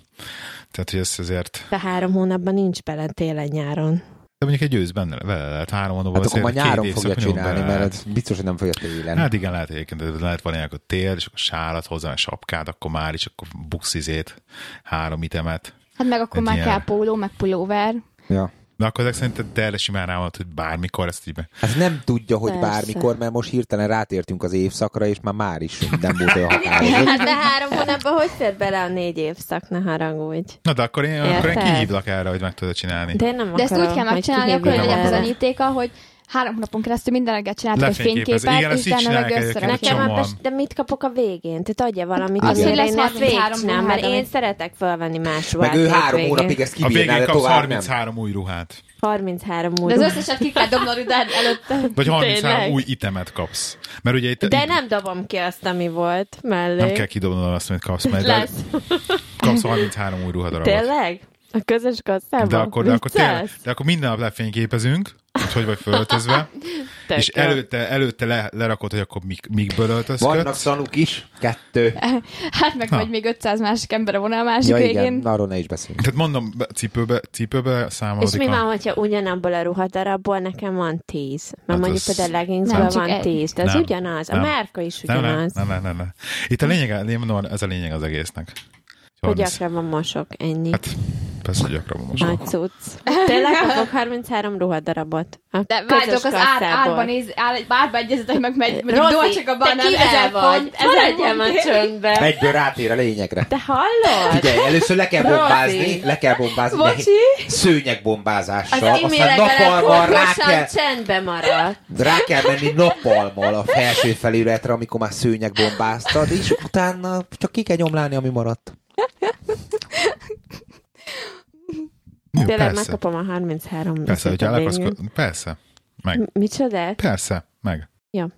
Tehát, hogy ez azért,
De három hónapban nincs bele télen-nyáron.
de mondjuk egy ősz benne vele lehet három hónapban.
Hát akkor
két
nyáron fogja csinálni, mert
lehet.
biztos, hogy nem fogja télen.
Hát igen, lehet egyébként, de lehet van ilyen, akkor tél, és akkor sálat hozzá, meg sapkát, akkor már is, akkor bukszizét, három itemet.
Hát meg akkor
Egy
már
ilyen-
kell póló, meg pulóver.
Ja.
De akkor ezek szerint te erre simán rámondod, hogy bármikor ezt így be.
Hát nem tudja, hogy
Persze.
bármikor, mert most hirtelen rátértünk az évszakra, és már már is nem volt olyan határozott.
Hát de három hónapban hogy fér bele a négy évszak, ne haragudj.
Na de akkor én, akkor én kihívlak erre, hogy meg tudod csinálni.
De én nem
De ezt úgy kell megcsinálni, akkor hogy legyen bizonyítéka, hogy három hónapon keresztül minden reggel csináltak egy fényképet,
Igen,
és utána meg
ebbe, de mit kapok a végén? Te adja valamit,
Az,
hogy lesz
én ezt
33
végigcsinálom, mert én szeretek felvenni más
Meg ő három hónapig ezt
A
kibírná,
végén
de
kapsz
tovább nem.
33 új ruhát.
33
De
múlva.
az összeset ki kell dobnod utána előtte.
Vagy 33
Tényleg?
új itemet kapsz. Mert ugye itt
De nem dobom ki azt, ami volt mellé.
nem kell kidobnod azt, amit kapsz, mert
Lesz.
kapsz 33 új ruhadarabot.
Tényleg? A közös kasszában?
De akkor, de, akkor tényleg, de akkor minden nap lefényképezünk, hogy hogy vagy fölöltözve, [laughs] és előtte, előtte le, lerakod, hogy akkor mik, mikből
Vannak
öltözködsz.
szanuk is, kettő. [laughs]
Hát meg vagy még 500 másik ember van a másik
Ja
végén.
igen, arról ne is beszéljünk.
Tehát mondom, be- cipőbe, cipőbe
És
számolódik.
mi
a-
van, hogyha ugyanabból a ruhadarabból nekem van tíz? Mert
Hát
mondjuk
az-
például leggingsből van
egy.
tíz, de ez
Nem.
ugyanaz. A
Nem.
márka is
nem, nem,
ugyanaz.
nem, nem, nem, nem. Itt a lényeg, én mondom, ez a lényeg az egésznek.
Hogy
30.
gyakrabban mosok, ennyi.
Hát, persze, hogy gyakrabban most.
Nagy cucc. Tényleg kapok 33 ruhadarabot. A
De
közös
várjátok, az ár, árban néz, ár, árba egyezetek meg megy, mondjuk Gabbana,
te kivel
ezer
vagy? már
font.
csöndbe.
Egyből rátér a lényegre.
Te hallod?
Figyelj, először le kell bombázni, le kell bombázni, de
Bocsi.
szőnyegbombázással,
Az
aztán nappalmal rá kell,
csendbe maradt.
rá kell menni nappalmal a felső felületre, amikor már szőnyegbombáztad, és utána csak ki kell nyomlálni, ami maradt.
Jó,
Tényleg
persze.
megkapom a 33
Persze, hogyha
a
el akarsz, persze, meg.
M- Micsoda?
Persze, meg.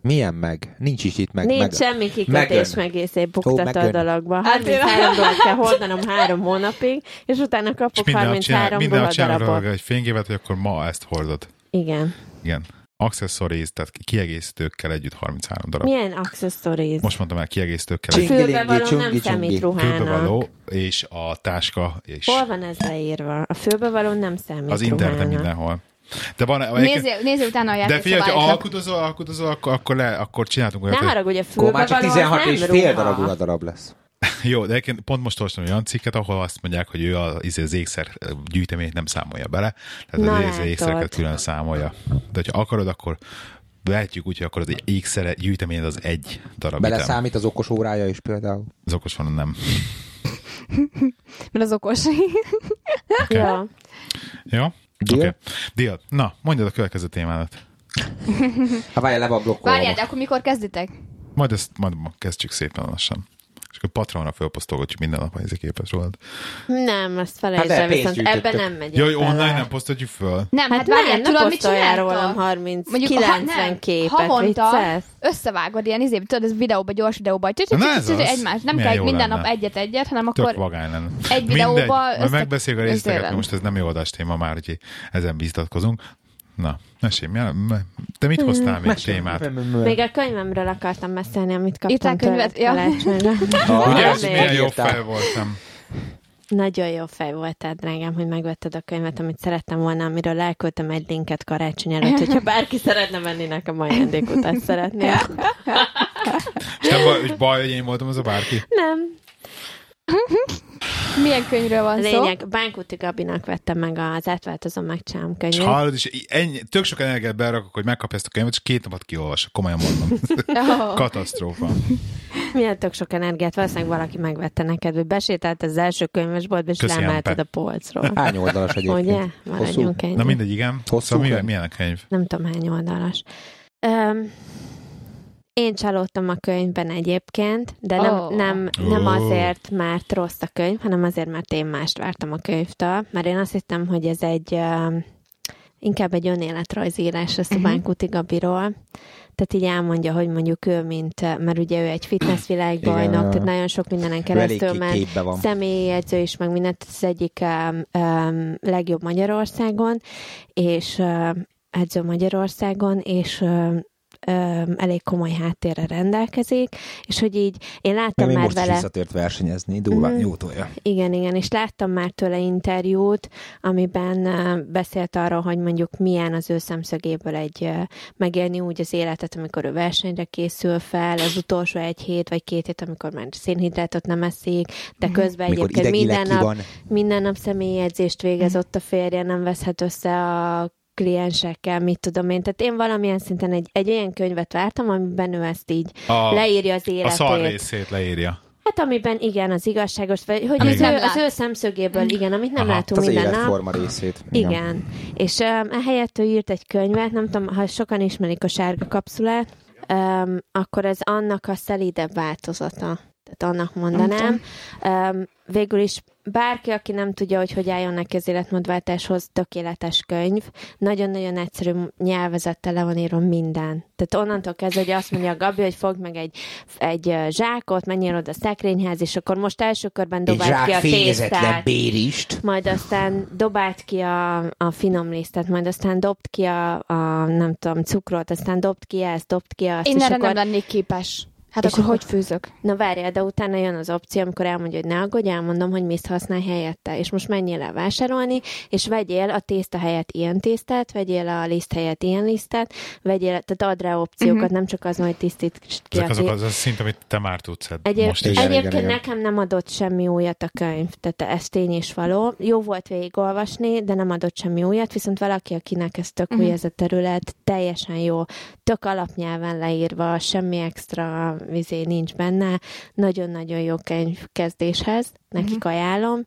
Milyen meg? Nincs is itt meg.
Nincs
meg.
semmi kikötés, meg észép buktató a dologba.
Hát én-
33 dolgot kell hordanom három hónapig, és utána
És
kapok
minden csinál,
33
minden nap csinálod
ruhadarabot.
róla egy fényképet, hogy akkor ma ezt hordod.
Igen.
Igen. Accessories, tehát kiegészítőkkel együtt 33 darab.
Milyen accessories?
Most mondtam el, kiegészítőkkel
A fülbevaló
csungi,
nem
csungi.
számít ruhának.
Fülbevaló és a táska, és
Hol van ez leírva? A fülbevaló nem számít
az interneten
ruhának.
mindenhol. De van,
Nézzél, nézzél utána a
de figyelj, ha alkudozol, alkudozol, akkor, akkor, le, akkor csináltunk
Ne
olyat, hogy
haragudj, a
Akkor már csak
fülbevaló
16
az nem
és fél darab ruhadarab lesz. [laughs]
Jó, de egyébként pont most olvastam olyan cikket, ahol azt mondják, hogy ő az, izé, az ékszer gyűjteményt nem számolja bele, tehát
Na
az
látod.
ékszereket külön számolja. De ha akarod, akkor vehetjük úgy, hogy akkor az egy ékszere gyűjtemény az egy darab
Bele számít az okos órája is például.
Az okos van, nem. [laughs]
Mert az okos. [laughs]
Okay.
Ja.
Jó? Oké.
Deal?
Okay. Deal. Na, mondjad a következő témádat.
Ha várjál, le van blokkolva.
Várjál, de akkor mikor kezditek?
Majd ezt majd kezdjük szépen lassan. És akkor Patreonra fölposztolgatjuk minden nap a képet rólad.
Nem, ezt felejtsd
Hát
el, viszont
gyűjtöttök.
ebben nem megyek
Jaj,
bele.
online nem posztoljuk föl.
Nem,
Hát,
hát, várjál,
nem,
tudod, mit csináltam?
rólam 30,
Mondjuk,
90
ha, nem,
képet,
havonta
viccelsz?
összevágod ilyen izé, tudod, ez videóba, gyors videóba, egymás. Nem kell minden nap egyet-egyet, hanem akkor egy videóba össze-
megbeszéljük a részleteket, most ez nem jó adás téma már, hogy ezen biztatkozunk. Na, mesélj, mi- te mit hoztál még témát?
Még a könyvemről akartam beszélni, amit kaptam
Írtál könyvet?
tőled
Ja. [laughs]
Ugye, ez milyen jó fej voltam.
Nagyon jó fej voltál, drágám, hogy megvetted a könyvet, amit szerettem volna, amiről elküldtem egy linket karácsony előtt, hogyha bárki szeretne venni nekem ajándékot, ezt szeretném.
És nem baj, hogy baj, hogy én voltam az a bárki.
Nem. [laughs]
milyen könyvről van szó?
Lényeg, Bánkuti Gabinak vettem meg az Átváltozom Megcsinálom
És
könyvét.
hallod, és ennyi, tök sok energiát berakok, hogy megkapja ezt a könyvet, és két napot kiolvasok, komolyan mondom. [laughs]
Oh.
Katasztrófa.
Milyen tök sok energiát, valószínűleg valaki megvette neked, hogy besétált az első könyvesboltba, és
Ampe.
a polcról. [laughs]
Hány oldalas egyébként?
Ugye?
Hosszú?
Maradjunk ennyi.
Na mindegy, igen.
Hosszú
Szóval milyen,
könyv?
milyen a könyv?
Nem tudom hány oldalas. Um, én csalódtam a könyvben egyébként, de nem,
Ó.
nem, nem
Ó.
azért, mert rossz a könyv, hanem azért, mert én mást vártam a könyvtől, mert én azt hittem, hogy ez egy um, inkább egy önéletrajzírás a
Mhm.
Bánkuti Gabiról. Tehát így elmondja, hogy mondjuk ő, mint, mert ugye ő egy fitnessvilágbajnok,
Igen.
tehát nagyon sok mindenen keresztül ment, személyjegyző is, meg mindent az egyik um, um, legjobb Magyarországon, és uh, edző Magyarországon, és um, um, elég komoly háttérre rendelkezik, és hogy így én láttam
Még
már
most is
vele,
visszatért versenyezni, durván,
Mhm.
jó tolja.
igen, igen, és láttam már tőle interjút, amiben beszélt arról, hogy mondjuk milyen az ő szemszögéből egy megélni úgy az életet, amikor ő versenyre készül fel, az utolsó egy hét vagy két hét, amikor már szénhidrátot nem eszik, de közben
Mikor
egyébként minden nap minden nap személyjegyzést végez ott a férje, nem veszhet össze a kliensekkel, mit tudom én. Tehát én valamilyen szinten egy, egy olyan könyvet vártam, amiben ő ezt így
A,
leírja az
a
életét.
szar részét leírja.
Hát amiben igen, az igazságos, vagy hogy
Amit
az ő, az ő szemszögéből, igen, amit nem
Aha.
látunk
az
minden nap.
életforma részét.
Igen. És um, ehelyett ő írt egy könyvet, nem tudom, ha sokan ismerik a sárga kapszulát, um, akkor ez annak a szelídebb változata. Tehát annak mondanám. Végül is bárki, aki nem tudja, hogy hogy álljon neki az életmódváltáshoz, tökéletes könyv. Nagyon-nagyon egyszerű nyelvezettel le van írva minden. Tehát onnantól kezdve, hogy azt mondja a Gabi, hogy fogd meg egy, egy zsákot, menjél oda a szekrényház, és akkor most első körben
zsák
ki a tésztát
bérist.
majd aztán dobált ki a, a finom lisztet, majd aztán dobt ki a, a, nem tudom, cukrot, aztán dobt ki ezt, dobt ki azt,
Én
és
erre
akkor,
nem lennék képes. Hát
És
akkor hogy főzök?
na várjál, de utána jön az opció, amikor elmondja, hogy ne aggódj, elmondom, hogy mit használj helyette, és most menjél el vásárolni, és vegyél a tészta helyett ilyen tésztát, vegyél a liszt helyett ilyen lisztet, vegyél, tehát ad rá opciókat,
Mhm.
nem csak az, hogy tisztítsd ki
Ezek
a
azok az a szint, amit te már tudsz. hát
Egyéb,
most
Igen,
egyébként
igen, igen.
nekem nem adott semmi újat a könyv, tehát ez tény is való. Jó volt végigolvasni, de nem adott semmi újat, viszont valaki, akinek ez tök új
Mhm.
ez a terület, teljesen jó, tök alapnyelven leírva, semmi extra vizé nincs benne, nagyon-nagyon jó könyv kezdéshez, nekik ajánlom.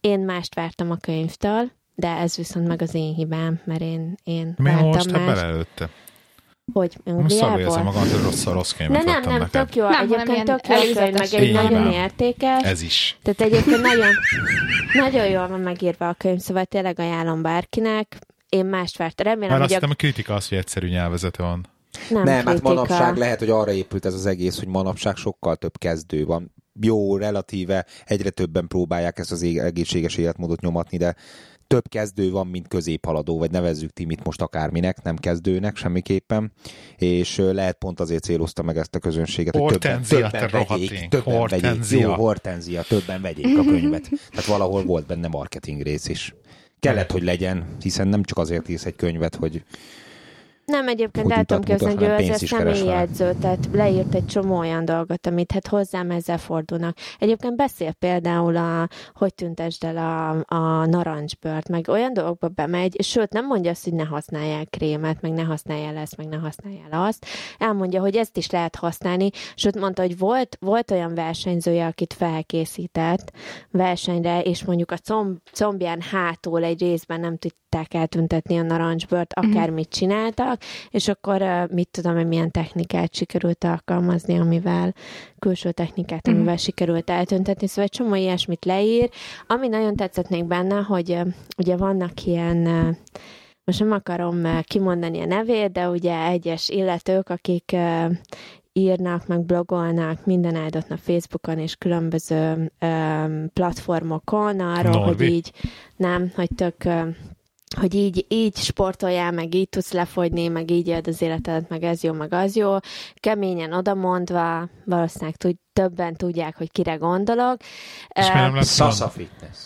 Én mást vártam a könyvtől, de ez viszont meg az én hibám, mert én, én
Mi
vártam
most hát
mást.
belelőtte?
Hogy
Most szarul érzem
Angliából?
magam, hogy rossz, rossz könyvet
nem, nem,
neked.
tök jó.
Nem,
Egyébként tök jó könyv, meg egy nagyon értékes.
Ez is.
Tehát egyébként [laughs] nagyon, nagyon jól van megírva a könyv, szóval tényleg ajánlom bárkinek. Én mást vártam. Remélem,
Már azt
hogy a,
a kritika az, hogy egyszerű nyelvezete van.
Nem,
Nem, hát manapság lehet, hogy arra épült ez az egész, hogy manapság sokkal több kezdő van. Jó, relatíve egyre többen próbálják ezt az ég- egészséges életmódot nyomatni, de több kezdő van, mint középhaladó, vagy nevezzük Timit most akárminek, nem kezdőnek semmiképpen, és lehet pont azért célozta meg ezt a közönséget, hogy többen, többen vegyék, többen vegyék.
Hortenzia.
Jó, hortenzia, többen vegyék a könyvet. Tehát valahol volt benne marketing rész is. Kellett, hogy legyen, hiszen nem csak azért írsz egy könyvet, hogy
Nem, egyébként el tudom képzelni, hogy ő azért személyjegyző, tehát leírt egy csomó olyan dolgot, amit hát hozzám ezzel fordulnak. Egyébként beszél például a, hogy tüntesd el a, a narancsbört, meg olyan dolgokba bemegy, sőt nem mondja azt, hogy ne használjál krémet, meg ne használjál ezt, meg ne használjál azt. Elmondja, hogy ezt is lehet használni, sőt mondta, hogy volt, volt olyan versenyzője, akit felkészített versenyre, és mondjuk a comb, combján hátul egy részben nem tudták eltüntetni a narancsbört, akármit csináltak, és akkor mit tudom, hogy milyen technikát sikerült alkalmazni, amivel külső technikát,
Mhm.
amivel sikerült eltüntetni, szóval egy csomó ilyesmit leír. Ami nagyon tetszett még benne, hogy ugye vannak ilyen most nem akarom kimondani a nevét, de ugye egyes illetők, akik írnak, meg blogolnak minden áldott nap Facebookon és különböző ö, platformokon arról,
Norbi?
hogy így nem, hogy tök hogy így, így sportoljál, meg így tudsz lefogyni, meg így éld az életedet, meg ez jó, meg az jó. Keményen odamondva, valószínűleg tud, többen tudják, hogy kire gondolok.
És miért nem lesz
Sasa Fitness.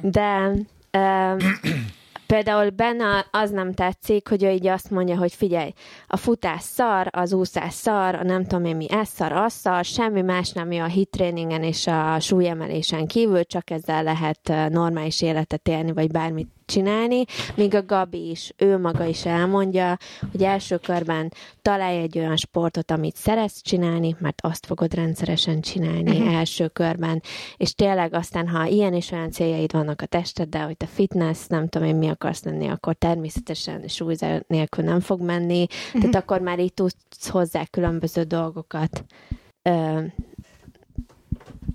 de ö, például benne az nem tetszik, hogy ő így azt mondja, hogy figyelj, a futás szar, az úszás szar, a nem tudom én mi, ez szar, az szar, semmi más nem jó a hittréningen és a súlyemelésen kívül, csak ezzel lehet normális életet élni, vagy bármit csinálni, míg a Gabi is, ő maga is elmondja, hogy első körben találj egy olyan sportot, amit szeretsz csinálni, mert azt fogod rendszeresen csinálni uh-huh. első körben, és tényleg aztán, ha ilyen és olyan céljaid vannak a testeddel, hogy te fitness, nem tudom én mi akarsz lenni, akkor természetesen súlyzó nélkül nem fog menni, uh-huh. tehát akkor már így tudsz hozzá különböző dolgokat ö,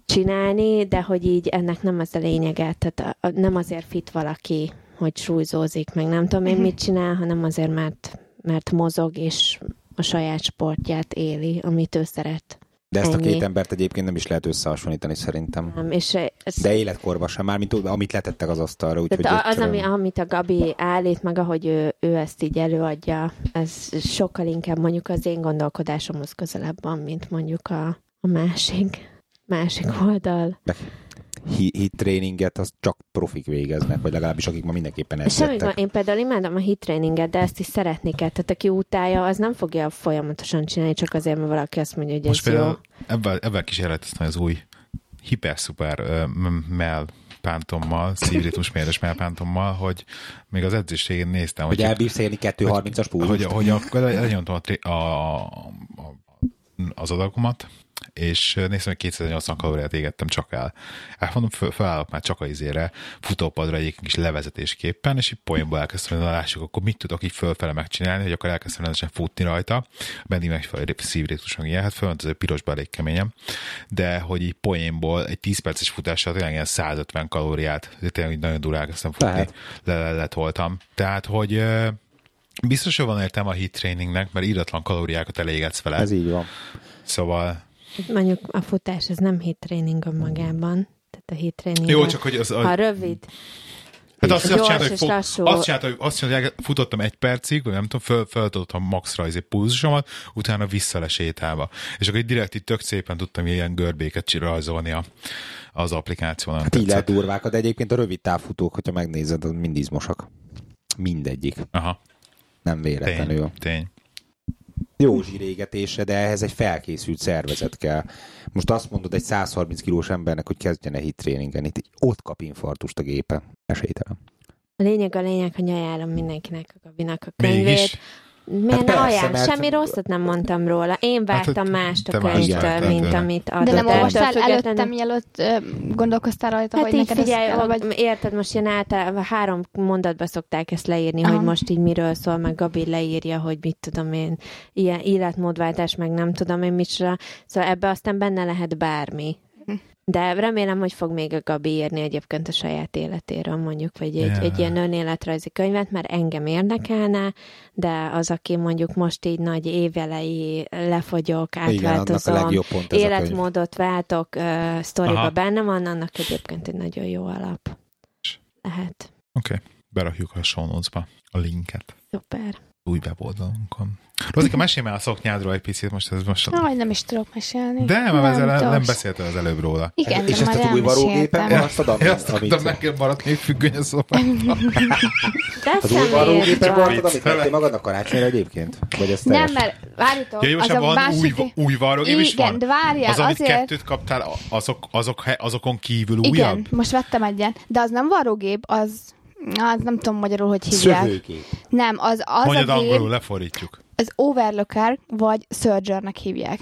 csinálni, de hogy így ennek nem az a lényege, tehát a, a, nem azért fit valaki, hogy súlyzózik, meg nem tudom én mit csinál, hanem azért, mert, mert mozog, és a saját sportját éli, amit ő szeret.
De ezt a
Ennyi.
két embert egyébként nem is lehet összehasonlítani szerintem.
Nem, És ez,
De életkorban sem, mármint amit letettek az asztalra. Úgyhogy
tehát az,
egyszerűen-
ami, amit a Gabi állít, meg ahogy ő, ő ezt így előadja, ez sokkal inkább mondjuk az én gondolkodásomhoz közelebb van, mint mondjuk a, a másik, másik oldal.
hi- hit tréninget azt csak profik végeznek, vagy legalábbis akik ma mindenképpen
Semmi
edzettek.
van, én például imádom a hit tréninget, de ezt is szeretni kell. Tehát aki utálja, az nem fogja folyamatosan csinálni, csak azért, mert valaki azt mondja, hogy
Most
ez jó.
például ebben, ebben kísérleteztem az új hiper-szuper ö, m- mell pántommal, szívritmusmérős mellpántommal, hogy még az edzésségén néztem,
Hogy
hogy,
elbírsz érni 2.30-as
hogy,
púzust.
hogy akkor lenyomtam a, a, a, az adagomat, és néztem, hogy 280 kalóriát égettem csak el. Elmondom, föl, felállok már csak a izére, futópadra egyik kis levezetésképpen, és így poénból elkezdtem, hogy na lássuk, akkor mit tudok így fölfele megcsinálni, hogy akkor elkezdtem rendesen futni rajta, mindig megfelelő szívrétus, meg ilyen, hát fölment az pirosba elég keményen, de hogy így poénból egy 10 perces futással tényleg ilyen 150 kalóriát, tényleg így nagyon durán elkezdtem futni,
Tehát.
le, le, letoltam. Tehát, hogy biztos, hogy van értelme a hit trainingnek, mert íratlan kalóriákat elégetsz vele.
Ez így van.
Szóval
Mondjuk a futás, ez nem hit tréning önmagában. Tehát a hit tréning.
jó, csak hogy az,
Ha
a,
rövid,
hát azt, azt csinálta, hogy, fog,
lassú.
azt csinálta, hogy, azt csinálta, hogy futottam egy percig, vagy nem tudom, föl, föltoltam maxra izé pulzusomat, utána visszalesétálva. És akkor így direkt itt tök szépen tudtam ilyen görbéket rajzolni a, az applikáción.
Hát így lehet durvákat, de egyébként a rövid távfutók, hogyha megnézed, az mind izmosak. Mindegyik.
Aha,
Nem véletlenül.
tény, tény.
Jó zsírégetésre, de ehhez egy felkészült szervezet kell. Most azt mondod egy 130 kilós embernek, hogy kezdjen el hit tréningen, itt ott kap infartust a gépe. Esélytelen.
A lényeg a lényeg, hogy ajánlom mindenkinek a Gabinak a könyvét.
Mégis,
Miért
Hát
ne
persze,
ajánl?
mert-
Semmi rosszat nem mondtam róla. Én vártam
Hát,
mást a könyvtől, mint
tőle.
amit adott.
De nem olvastál
függetlenül-
előtte, mielőtt gondolkoztál rajta,
Hát
hogy
így
neked
figyelj,
ez kell,
vagy... érted, most ilyen általában három mondatba szokták ezt leírni,
Aha.
hogy most így miről szól, meg Gabi leírja, hogy mit tudom én, ilyen életmódváltás, meg nem tudom én micsoda. Szóval ebbe aztán benne lehet bármi. De remélem, hogy fog még a Gabi írni egyébként a saját életéről, mondjuk, vagy egy,
Ja.
egy ilyen önéletrajzi könyvet, mert engem érdekelne, de az, aki mondjuk most így nagy évelei lefogyok,
Igen,
átváltozom,
könyv.
életmódot váltok, uh, sztoriba
Aha.
benne van, annak egyébként egy nagyon jó alap. Lehet.
oké, okay. berakjuk a show a linket.
Szuper.
Új weboldalunkon. Rozika, mesélj már a szoknyádról egy picit, most ez most...
Aj, nem is tudok mesélni.
De, mert ezzel nem, nem beszéltél az előbb róla.
Igen,
És
de
ezt az új
Én azt
amit...
meg kell maradni egy függöny a szobában. [laughs]
De
Az új
vagy.
marasztad, amit vettél magadnak karácsonyra egyébként? Vagy ez
Nem, mert várjatok,
Ja, jó,
az a
van
másik...
új, új varrógép is
Igen,
van?
de várjál,
Az, amit
azért...
kettőt kaptál, azok, azok, azokon kívül
Igen,
újabb?
most vettem egyet, de az nem varrógép, az... Az nem tudom magyarul, hogy hívják.
Szövőgép.
Nem, az, az
Mondjad
a gép,
angolul, lefordítjuk.
az overlooker, vagy surgernek hívják.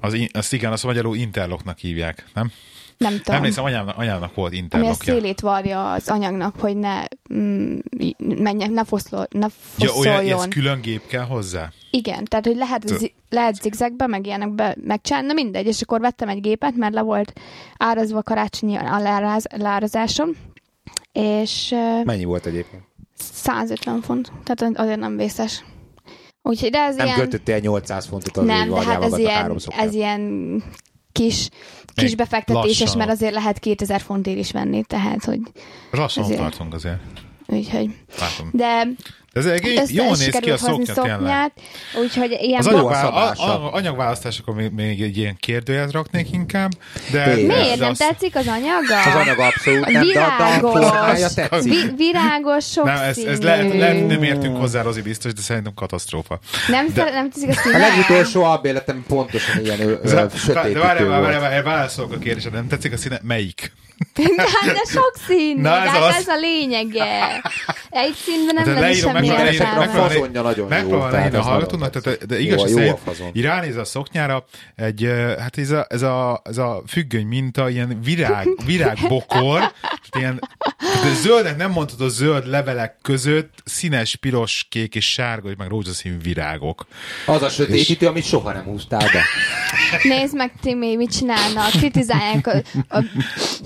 Az, in- azt igen, azt magyarul interlocknak hívják, nem?
Nem tudom.
Emlékszem, anyámnak, anyámnak volt
ami a szélét varja az anyagnak, hogy ne mm, menjek, ne, foszló, ne
Ja, olyan,
foszoljon.
ez külön gép kell hozzá?
Igen, tehát hogy lehet, zi- lehet zigzagbe, meg ilyenekbe megcsinálni, na mindegy, és akkor vettem egy gépet, mert le volt árazva a karácsonyi a leáraz, leárazásom, és
Mennyi volt egyébként?
150 font, tehát azért nem vészes. Úgyhogy, de ez
Nem
ilyen...
költöttél 800 fontot azért,
Nem, de hát ez ilyen, ez ilyen kis, kis
Még
befektetéses,
lassan.
mert azért lehet 2000 fontért is venni, tehát, hogy
Lassan
Ezért.
tartunk azért.
úgyhogy.
Látom.
De
ez egy
össze
jól
is
néz ki a szoknya
szoknyát, úgyhogy ilyen...
Az
Jó a
anyagvá- a- a- anyagválasztásokon még, még egy ilyen kérdőjelet raknék inkább, de...
Miért?
de-
Miért nem
azt-
tetszik az anyaga?
Az anyag abszolút nem, de, de a
Virágos.
formája tetszik.
Vi- virágos, sokszínű.
Nem, ez, ez lehet, lehet, nem értünk hozzá, Rozi biztos, de szerintem katasztrófa.
Nem,
de-
nem tetszik a
A
színe?
legutolsó albéletem pontosan ilyen ö, ö,
De
sötét
de várjál, várjál, várjál, válaszolok a kérdésre, nem tetszik a színe? Melyik? [laughs]
Hát de sok színű,
Na, ez
hát
az.
ez a lényege. Egy színben nem
De
lenne
leírom,
semmi
Ezekre a
értelme.
fazonja nagyon jó.
Megpróbálom
tehát
leírni a hallgatónak, tehát, de
Jó,
igaz,
jó a fazon.
így ránéz a szoknyára, egy, hát ez a, ez a, ez a függöny minta, ilyen virág, virágbokor, [laughs] tehát ilyen, de zöldek nem mondhatod a zöld levelek között, színes, piros, kék és sárga, meg rózsaszínű virágok.
Az a sötétítő, amit soha nem húztál be.
Nézd meg, Timi, mit csinálnak, kritizálják a, a,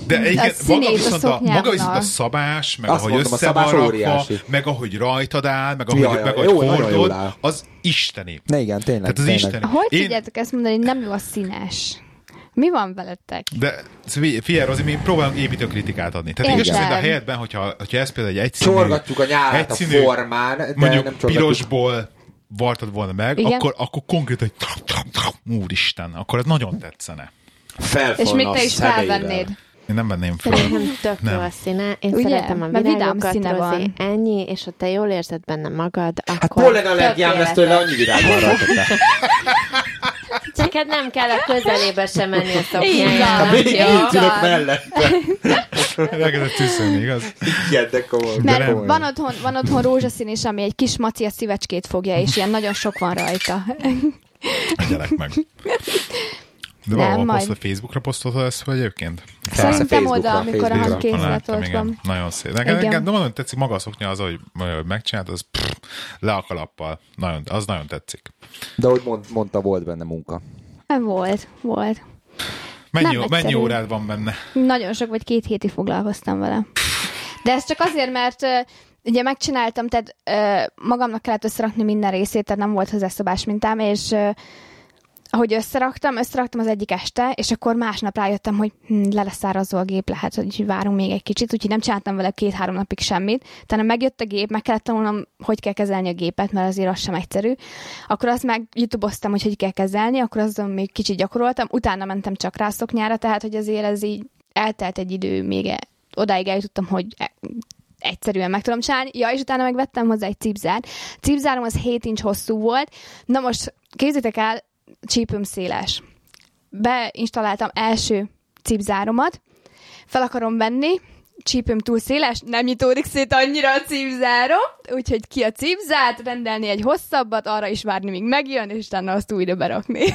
De
a
egyébként
színét
maga
a
viszont a,
szoknyának.
maga viszont a szabás, meg
Azt
ahogy
mondom, a
össze van rakva, meg ahogy rajtad áll, meg ahogy,
Ja, ja,
meg ahogy
jó,
hordod, az isteni.
Ne igen, tényleg.
Tehát az
tényleg.
isteni.
Hogy
Én-
tudjátok ezt mondani, hogy nem jó a színes? Mi van veletek?
De fi- figyelj, Rozi, mi próbálunk építőkritikát adni. Tehát igaz, szerint a helyetben, hogyha, hogyha ez például egy egyszínű,
Csorgatjuk a nyálat a
egyszínű,
formán, de nem
mondjuk
csorgatjuk.
pirosból vartad volna meg,
Igen.
akkor, akkor konkrétan egy úristen, akkor ez nagyon tetszene.
Felfalna
És még te
a
is felvennéd.
Én nem venném fel.
Szerintem tök
Nem.
jó a színe. Én
Ugye?
szeretem a virágokat,
színe
Rozi.
van.
Ennyi, és ha te jól érzed benne magad, akkor
Hát pollen allergiám lesz tőle, annyi virág van rajta. [laughs] [laughs]
Neked nem kell a közelébe sem menni a szoknyájának.
Hát
Ja.
így ülök mellette.
Elkezdett tüsszölni, igaz?
Igen, de komoly.
Mert van otthon, van otthon rózsaszín is, ami egy kis maci a szívecskét fogja, és ilyen nagyon sok van rajta.
Egyelek meg. De
Nem,
valahol
majd.
posztol, Facebookra posztoltad ezt, vagy egyébként?
Szerintem oda, amikor a
Facebookra.
hangkészlet van.
Nagyon szép. Nekem, nekem de mondom, tetszik maga a szoknya az, hogy hogy megcsinált, az pff, le a kalappal. Nagyon, az nagyon tetszik.
De ahogy mond, mondta, volt benne munka.
Nem volt, volt.
Mennyi,
Nem
mennyi órád van benne?
Nagyon sok, vagy két hétig foglalkoztam vele. De ez csak azért, mert ugye megcsináltam, tehát magamnak kellett összerakni minden részét, tehát nem volt hozzászobás mintám, és ahogy összeraktam, összeraktam az egyik este, és akkor másnap rájöttem, hogy hm, le lesz árazva a gép, lehet, hogy várunk még egy kicsit, úgyhogy nem csináltam vele két-három napig semmit. Tehát megjött a gép, meg kellett tanulnom, hogy kell kezelni a gépet, mert azért az sem egyszerű. Akkor azt meg youtube hogy hogy kell kezelni, akkor azon még kicsit gyakoroltam, utána mentem csak rá a szoknyára, tehát hogy azért ez így eltelt egy idő, még e- odáig eljutottam, hogy e- egyszerűen meg tudom csinálni. Ja, és utána megvettem hozzá egy cipzárt. Cipzárom az 7 inch hosszú volt. Na most képzétek el, csípőm széles. Beinstalláltam első cipzáromat, fel akarom venni, csípőm túl széles, nem nyitódik szét annyira a cipzárom, úgyhogy ki a cipzárt, rendelni egy hosszabbat, arra is várni, míg megjön, és utána azt újra berakni. [laughs]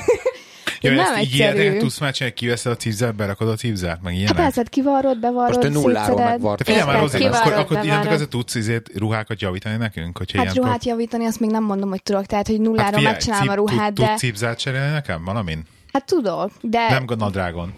Ja,
nem
ezt így
egyszerű.
tudsz már csinálni, kiveszed a cipzárt, berakod a cipzárt, meg
Hát
ilyenek?
persze, hát kivarrod, bevarrod,
Most te nulláról megvart.
Te figyelj már, Rozi, akkor,
kivarod,
akkor innentől kezdve tudsz izét, ruhákat javítani nekünk? Hogyha
Hát
ilyen
ruhát javítani, azt még nem mondom, hogy tudok, tehát, hogy nulláról
figyelj,
megcsinálom a ruhát, de...
Tudsz cipzárt cserélni nekem? Valamin?
Hát tudok, de...
Nem nadrágon.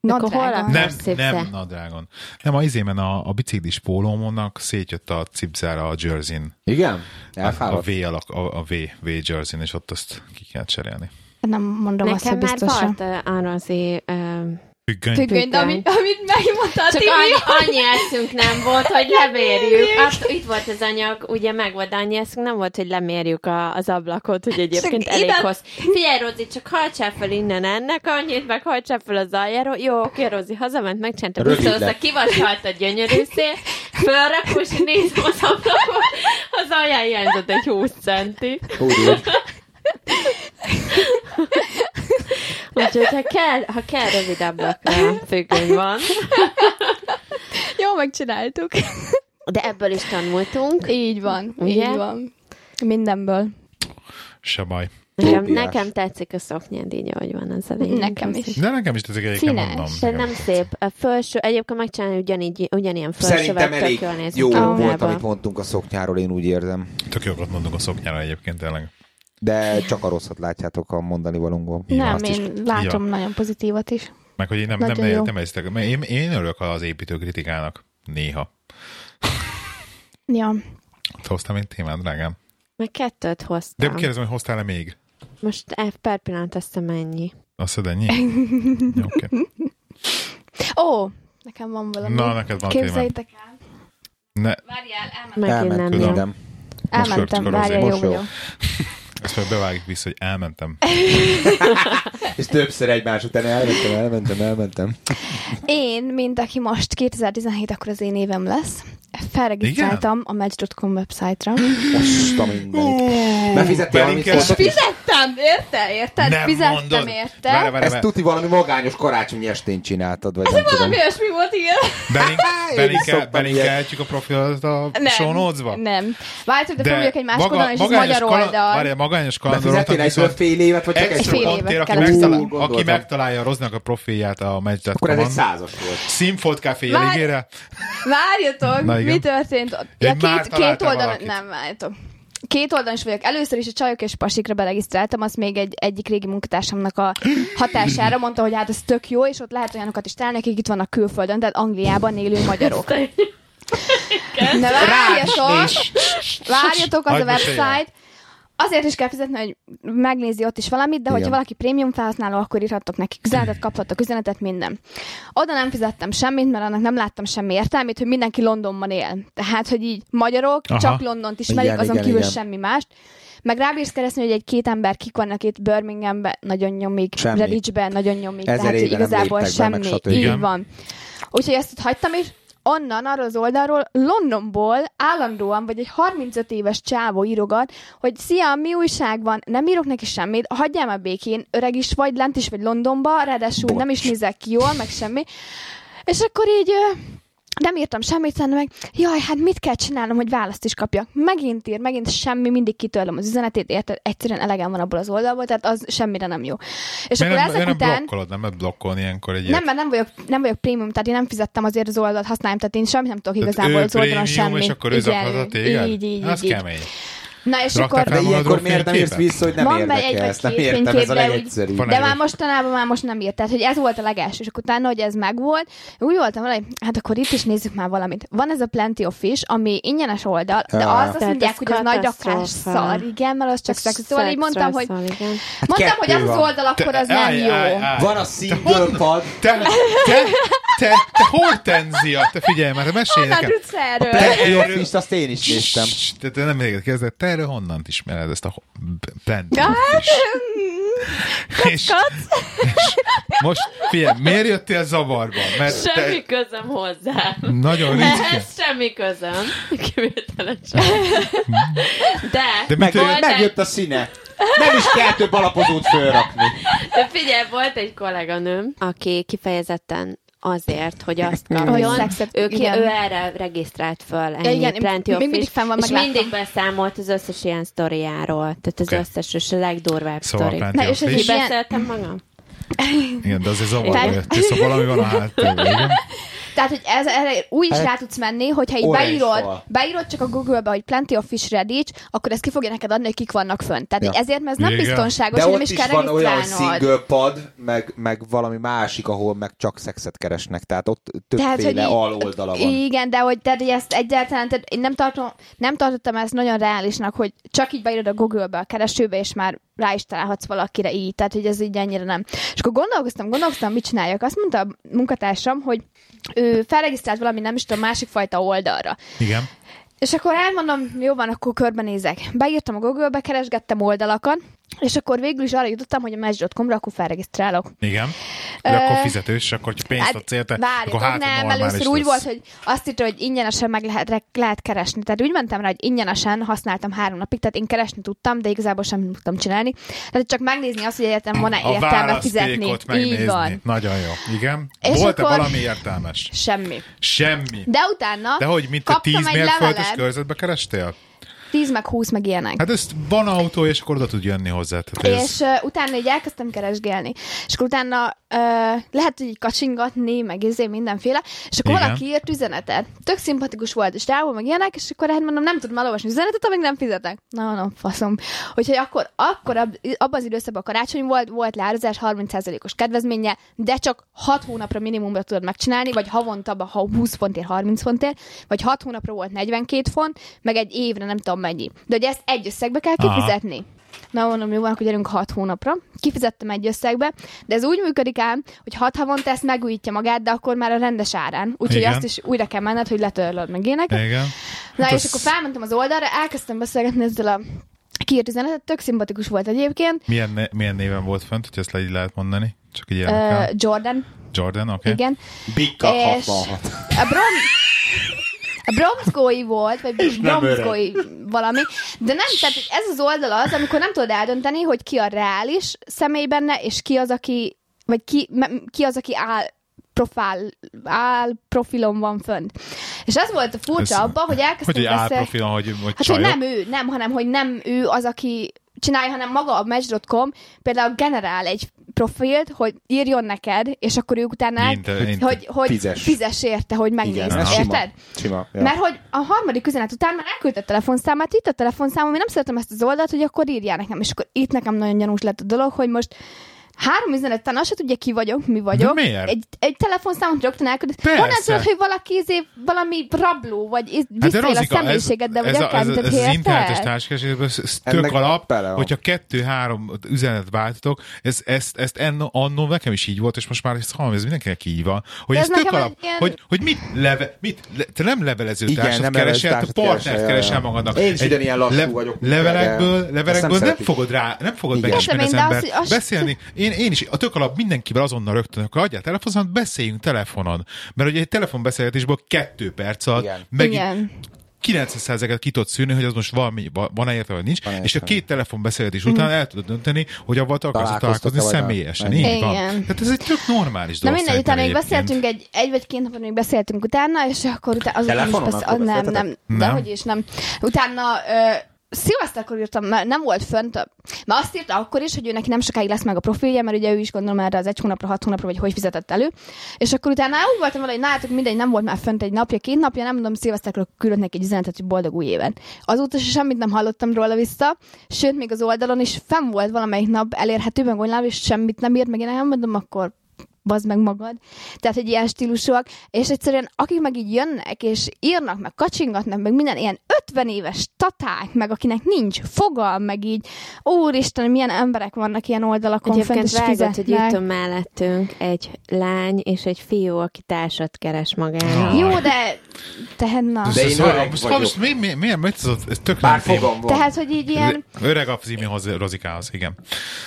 Nadrágon.
a-
Nem, nem nadrágon. Nem, a izémen a, a biciklis pólómnak szétjött a cipzára a jersey-n.
Igen?
A, a
Elfáradt?
V alak, a, a V, V jersey és ott azt ki kell cserélni.
Nem mondom azt, hogy
Nekem már
biztosan.
volt uh, uh,
Függöny.
függöny, de amit, amit megmondta a
Csak
Tibi,
annyi, annyi eszünk nem volt, hogy lemérjük. Azt, itt volt az anyag, ugye meg volt annyi eszünk, nem volt, hogy lemérjük a, az ablakot, hogy egyébként
Csak
elég
ide-
hossz. Figyelj, Rozi, csak hajtsál fel innen ennek annyit, meg hajtsál fel az aljáról. Jó, oké, Rozi, hazament, megcsinálta, visszahozta,
lett.
kivasalta a gyönyörű szél, fölrakó, és nézem az ablakot, az alján hiányzott egy 20 centi.
Úgy.
Úgyhogy ha kell, ha kell rövid ablakra függöny van.
jó, megcsináltuk.
De ebből is tanultunk.
Így van,
Ugye?
így van. Mindenből.
Se baj.
Nekem, nekem tetszik a szoknyád így, ahogy van az elején.
Nekem is.
De nekem is tetszik egyébként,
Színes,
mondom.
Nem szép. A felső, egyébként megcsinálni ugyanígy, ugyanilyen
Szerintem
felsővel
elég
jól néz
jó volt, amit mondtunk a szoknyáról, én úgy érzem.
Tök jókat mondunk a szoknyára egyébként tényleg.
De csak a rosszat látjátok a mondani valónkból.
Nem,
azt is-
én látom nagyon pozitívat is.
Meg hogy én nem, nem,
Nagyon
nem,
jó.
nem, nem mert én, én örülök az építő kritikának. Néha.
Ja.
Te hoztam egy témát, drágám.
Meg kettőt
De
hoztam.
kérdezem, hogy hoztál-e még?
Most e- per pillanat hiszem ennyi.
Azt mondod, ennyi? [laughs] Jó, Oké.
Ó, nekem van valami.
Na, neked van.
Képzeljétek el.
Ne,
Várjál, elmentem.
Megint
Elment
nem
minden.
Elmentem, várjál, jó
jó. [laughs]
ezt meg bevágjuk vissza, hogy elmentem. [laughs]
És többször egymás után elmentem, elmentem, elmentem.
Én, mint aki most 2017, akkor az én évem lesz, felregisztráltam a Match.com website-ra.
Most a mindenit. Befizettél valamit?
Fizettem, érted? Érted?
Nem
Fizettem,
mondod.
érted?
Várj, várj,
Ezt
várj.
tuti valami magányos karácsonyi estén csináltad, vagy nem tudom.
Valami olyasmi volt, igen.
Belinkelhetjük a profilat a show notes-ba?
Nem. Várjátok, de, de felüljek egy másik oldalon, és ez magyar oldal.
Várjál, magányos kalandoroknak
Befizettél egy fél évet, vagy csak egy
extra
fél évet
aki, megtalál, megtalálja a Roznak a profilját a
Akkor ez egy
Match.com-on.
százas volt.
Színfolt Café
Várj-
jeligére.
Várjatok. Mi történt Ja,
már
két, két oldalon,
valakit.
nem, várjatok. Két oldalon is vagyok. Először is a csajok és pasikra beregisztráltam, azt még egy egyik régi munkatársamnak a [gasps] hatására mondta, hogy hát ez tök jó, és ott lehet olyanokat is találni, akik itt vannak külföldön, tehát Angliában élő magyarok. De várjatok, várjatok, az a
Hagyd meséljen.
website. Azért is kell fizetni, hogy megnézi ott is valamit, de hogyha
Igen.
valaki prémium felhasználó, akkor írhattok neki üzenetet, kaphattok üzenetet, minden. Oda nem fizettem semmit, mert annak nem láttam semmi értelmét, hogy mindenki Londonban él. Tehát, hogy így magyarok
Aha.
Csak Londont ismerik,
Igen,
azon
igen,
kívül
igen.
semmi mást. Meg rábírsz keresni, hogy egy két ember kik vannak itt Birminghamben, nagyon nyomik. Redditchben nagyon nyomik,
Ezer
tehát hogy igazából
be,
semmi. Így van. Úgyhogy ezt ott hagytam, és onnan, arról az oldalról, Londonból állandóan, vagy egy 35 éves csávó írogat, hogy szia, mi újság van, nem írok neki semmit, hagyjál már békén, öreg is vagy, lent is vagy Londonba, ráadásul
Bocs.
nem is nézek ki jól, meg semmi. És akkor így nem írtam semmit, szerintem meg, jaj, hát mit kell csinálnom, hogy választ is kapjak. Megint ír, megint semmi, mindig kitörlöm az üzenetét, érted? Egyszerűen elegem van abból az oldalból, tehát az semmire nem jó. És
Miért
akkor
nem,
ezek
nem
után...
blokkolod? Nem lehet blokkolni ilyenkor egy
Nem, mert nem vagyok, nem vagyok prémium, tehát én nem fizettem azért az oldalt, használom, tehát én semmit nem tudok
Tehát
igazából az oldalon semmi.
és akkor ő téged?
így, így, így, így. Na és
Raktál
akkor...
De ilyenkor miért nem írsz vissza, hogy nem
Van egy
érdekel?
vagy
Ezt nem értem, ez a legegyszerűbb.
De
egy-
már mostanában már most nem írt. Tehát, hogy ez volt a legelső, és akkor utána, hogy ez megvolt, úgy voltam vele, hogy hát akkor itt is nézzük már valamit. Van ez a Plenty of Fish, ami ingyenes oldal, de
Ja.
azt, azt mondják, hogy az nagy rakás szar, igen, mert az csak szex. Szóval így mondtam, hogy
igen.
mondtam, hogy az az oldal akkor az nem jó.
Van a single pad,
Te, te, te, te hortenzia, te figyelj már, mesélj
Honnan
nekem.
tudsz erről?
Plenty of Fish-t azt én is néztem.
Te, nem még kérdezed, te erről honnan ismered ezt a ho- b- Plenty
Hát,
Fish? És, és most figyelj, miért jöttél zavarba? Mert
Semmi
te
közöm hozzá.
nagyon ritkán.
Ehhez semmi közöm. Kivételesen. De,
De
Meg,
volt
megjött a színe. Nem is kell több alapozót fölrakni.
De figyelj, volt egy kolléganőm, aki kifejezetten azért, hogy azt
Hogy
kapjon, ő, ki, ő erre regisztrált föl ennyi,
Ja, igen,
Plenty
még
of
mindig
Fish,
fenn van,
és
megláttam.
mindig beszámolt az összes ilyen sztoriáról. Tehát az
Oké.
összes, és a legdurvább
Szóval
sztori.
Na, és ez így-
Kibeszéltem magam?
Igen, de azért zavarba
Tehát-
jöttél, szóval valami van a háttérben? [laughs]
Tehát, hogy ez, erre úgy is
Hát,
rá tudsz menni, hogyha így beírod,
fal.
beírod csak a Google-be, hogy Plenty of Fish Reddit, akkor ez ki fogja neked adni, hogy kik vannak fönt. Tehát
Ja.
ezért, mert ez nem
Igen.
biztonságos,
De
hogy nem
ott
is
is
kell
van olyan single pad, meg, meg valami másik, ahol meg csak szexet keresnek. Tehát ott többféle aloldala van.
Igen, de hogy, tehát, hogy ezt egyáltalán, tehát én nem, tartom, nem tartottam ezt nagyon reálisnak, hogy csak így beírod a Google-be a keresőbe, és már rá is találhatsz valakire így, tehát hogy ez így ennyire nem. És akkor gondolkoztam, gondolkoztam, mit csináljak. Azt mondta a munkatársam, hogy ő felregisztrált valami, nem is tudom, másik fajta oldalra.
Igen.
És akkor elmondom, jó van, akkor körbenézek. Beírtam a Google-be, keresgettem oldalakat, és akkor végül is arra jutottam, hogy a match.com-ra akkor felregisztrálok.
Igen. De akkor
Ö,
fizetős, akkor, hogyha pénzt
Hát,
adsz érte,
Várjatok,
akkor hát
nem, először úgy
lesz.
volt, hogy azt írta, hogy ingyenesen meg lehet, lehet keresni. Tehát úgy mentem rá, hogy ingyenesen használtam három napig, tehát én keresni tudtam, de igazából sem tudtam csinálni. Tehát csak megnézni azt, hogy egyetem van-e
a
értelme fizetni. Így van.
Nagyon jó. Igen.
És
Volt-e
akkor-
valami értelmes?
Semmi.
Semmi.
De utána
De hogy, mint a
kaptam
10
egy
mérföldes körzetbe kerestél?
10 meg 20 meg ilyenek.
Hát ezt van autó, és akkor oda tud jönni hozzá. Tehát ez,
És uh, utána így elkezdtem keresgélni. És akkor utána uh, lehet, hogy így kacsingatni, meg izé mindenféle, és akkor
Igen.
valaki írt üzenetet. Tök szimpatikus volt, és távol meg ilyenek, és akkor hát mondom, nem tudom elolvasni üzenetet, amíg nem fizetek. Na, na, faszom. Úgyhogy akkor, akkor ab, abban az időszakban karácsony volt, volt leárazás 30%-os kedvezménye, de csak 6 hónapra minimumra tudod megcsinálni, vagy havonta, ha 20 fontért, 30 fontért, vagy 6 hónapra volt 42 font, meg egy évre nem tudom mennyi. De hogy ezt egy összegbe kell
Aha.
kifizetni. Na mondom, jó akkor gyerünk 6 hónapra. Kifizettem egy összegbe, de ez úgy működik ám, hogy 6 havonta ezt megújítja magát, de akkor már a rendes árán. Úgyhogy azt is újra kell menned, hogy letörlöd meg éneket.
Igen.
Na
Hát
és
az-
akkor felmentem az oldalra, elkezdtem beszélgetni ezzel a kiírt üzenetet, tök szimpatikus volt egyébként.
Milyen, ne, milyen néven volt fönt, hogy ezt le így lehet mondani? Csak így
Uh. Jordan,
Jordan, oké. Okay.
igen.
Cup
És-
66.
A Brom... [laughs] A Bromskói volt, vagy
Nem
Bromskói valami, de nem, tehát hogy ez az oldal az, amikor nem tudod eldönteni, hogy ki a reális személy benne, és ki az, aki, vagy ki, ki az, aki áll profil, áll profilon van fönt. És ez volt a furcsa abban, hogy
Hogy
elkezdtünk
egy
beszélni.
álprofilon, hogy, hogy
Hát, hogy nem ő, nem, hanem, hogy nem ő az, aki csinálja, hanem maga a Match.com például generál egy profilt, hogy írjon neked, és akkor ők utána,
Int- int-
hogy, hogy
Fizes.
fizes érte, hogy megnézd,
sima.
érted?
Sima.
Ja.
Ja.
Mert hogy a harmadik üzenet után már elküldte a telefonszámát, itt a telefonszámom, én nem szeretem ezt az oldalt, hogy akkor írjál nekem, és akkor itt nekem nagyon gyanús lett a dolog, hogy most három üzenet után azt se tudja, ki vagyok, mi vagyok.
De miért?
Egy, egy telefonszámot rögtön elküldött. Honnan tudod, hogy valaki izé, valami rabló, vagy iz-
Hát
a személyiségeddel, vagy
ez, a-
akár,
ez, ez, ez az internetes
Ennek
tök alap, hogyha kettő-három üzenet váltotok, ez, ezt, ezt enno, annó nekem is így volt, és most már ezt hallom, ez mindenkinek így van, hogy
De
ez
ez
tök alap,
ilyen-
hogy, hogy mit, leve, mit le, te nem levelező
Igen,
társat
nem
keresel, te partnert
keresel,
magadnak.
Én is ugyanilyen lassú vagyok,
Levelekből, levelekből
nem
fogod rá, nem fogod megismerni az
Értem én, de
ember.
az- az-
Beszélni, én, én is, a tök alap mindenkivel azonnal rögtön, akkor adjál telefonszámot, beszéljünk telefonon. Mert ugye egy telefonbeszélgetésből kettő perc alatt
Igen.
megint
Igen.
90%-et ki tudod szűrni, hogy az most valami, va- van-e érte, vagy nincs,
Van-e
és a
értelme.
két telefonbeszélgetés után el tudod dönteni, hogy avval akarsz találkozni személyesen. Így van.
Igen.
Tehát ez egy tök normális
Na
dolog
mindegy, utána még beszéltünk egy, egy vagy két napon még beszéltünk utána, és akkor utána azután is
Telefonon
beszél, nem, nem,
Nem.
de hogy is nem. Utána ö, szilveszterkor írtam, mert nem volt fönt, mert azt írta akkor is, hogy ő neki nem sokáig lesz meg a profilja, mert ugye ő is gondolom erre az egy hónapra, hat hónapra, vagy hogy fizetett elő. És akkor utána úgy voltam vele, hogy nálatok mindegy, nem volt már fönt egy napja, két napja, nem mondom, szilveszterkor küldött neki egy üzenetet, hogy boldog új éven. Azóta se semmit nem hallottam róla vissza, sőt, még az oldalon is fenn volt valamelyik nap elérhető, meg online, és semmit nem írt, meg én nem mondom, akkor bazd meg magad. Tehát, hogy ilyen stílusúak, és egyszerűen akik meg így jönnek, és írnak, meg kacsingatnak, meg minden ilyen 50 éves taták, meg akinek nincs fogal, meg így, úristen, milyen emberek vannak ilyen oldalakon fent,
Egyébként
és
vágott, hogy van mellettünk egy lány és egy fiú, aki társat keres magának.
Jó, de tehát na.
De én öreg vagyok.
most mi, mi, miért, miért ez, ez tök
Bár fogam van.
Tehát, hogy így ilyen,
Öreg a Zimihoz, Rozikához, igen.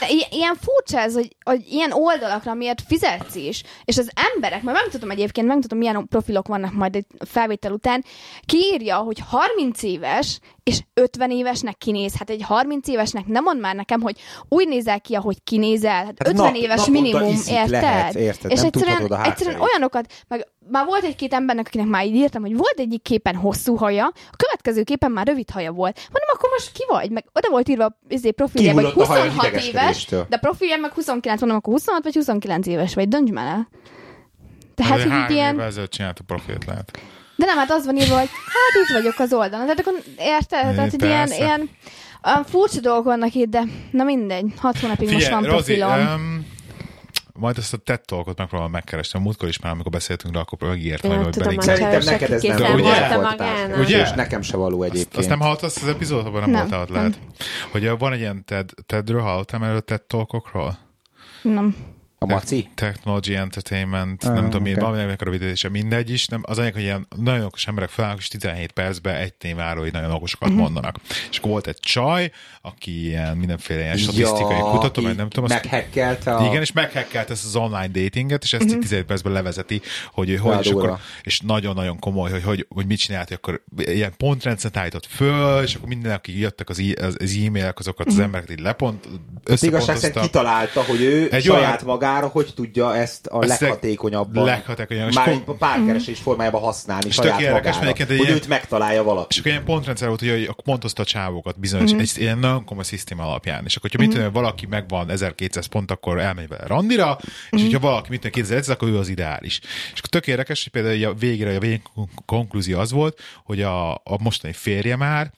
I- ilyen furcsa ez, hogy, hogy ilyen oldalakra miért fizetsz is, és az emberek, majd megmutatom egyébként, megmutatom, milyen profilok vannak majd egy felvétel után, kiírja, hogy 30 éves, és 50 évesnek kinéz. Hát egy 30 évesnek nem mond már nekem, hogy úgy nézel ki, ahogy kinézel. Hát
Hát
50
nap-
éves minimum, érted?
lehet, érted?
És
Nem
egyszerűen,
a
egyszerűen olyanokat, meg már volt egy-két embernek, akinek már így írtam, hogy volt egyik képen hosszú haja, a következő képen már rövid haja volt. Mondom, akkor most ki vagy? Meg oda volt írva izé, profilja, hogy
Kihullott a haja
26 éves, de profilja meg 29, mondom, akkor 26 vagy 29 éves vagy, dönts már el. Tehát,
Hát,
hogy ilyen...
ezelőtt csinált a profilt lehet.
De nem, hát az van írva, hogy hát itt vagyok az oldalon. Tehát akkor érted? Tehát, hogy ilyen, ilyen olyan furcsa dolgok vannak itt, de na mindegy, hat hónapig most van
Rozi,
profilom.
um, majd ezt a TED Talkot megpróbálom megkeresni. A múltkor is már, amikor beszéltünk rá, akkor megígértem, hogy
tudom,
belink.
a
Szerintem neked ez nem
ugye?
volt
Ugye?
És nekem se való egyébként.
Azt nem hallottad az epizódban, nem,
Nem,
voltál ott lehet. Hogy van egy ilyen TED, TED-ről, hallottam erről a TED Talkokról?
Nem.
A maci?
Technology Entertainment,
Ah,
nem tudom, mi,
oké.
valaminek a rövidítése, mindegy is. Nem, az anyag, hogy ilyen nagyon okos emberek felállnak, és 17 percben egy témáról így nagyon okosokat
Mhm.
mondanak. És akkor volt egy csaj, aki ilyen mindenféle ilyen statisztikai kutató, meg nem tudom, azt
Meghekkelte a...
igen, és meghekkelt ezt az online datinget, és ezt uh-huh. 17 percben levezeti, hogy hogy,
Ja,
és, akkor, és nagyon-nagyon komoly, hogy, hogy, hogy mit csinált, hogy akkor ilyen pontrendszert állított föl, és akkor minden, aki jöttek az, e- az, az e-mailek, azokat az embereket így lepont,
Az igazság szerint
összepontozta.
kitalálta, hogy ő
Egy
saját
olyan-
magára hogy tudja ezt a
Ezt
leghatékonyabban,
leghatékonyabb, és
már egy párkeresés formájában használni
És
saját magára, hogy
ilyen-
őt megtalálja valaki.
És akkor ilyen pontrendszer volt, hogy pontozta a csávokat bizonyos, mm-hmm. egy ilyen nagyon komoly szisztéma alapján. És akkor, hogyha mit tudom, valaki megvan 1200 pont, akkor elmegy vele randira, és hogyha valaki mit tudom, 2100, akkor ő az ideális. És akkor tök érdekes, hogy például a végére, a végén konklúzió az volt, hogy a, a mostani férje már,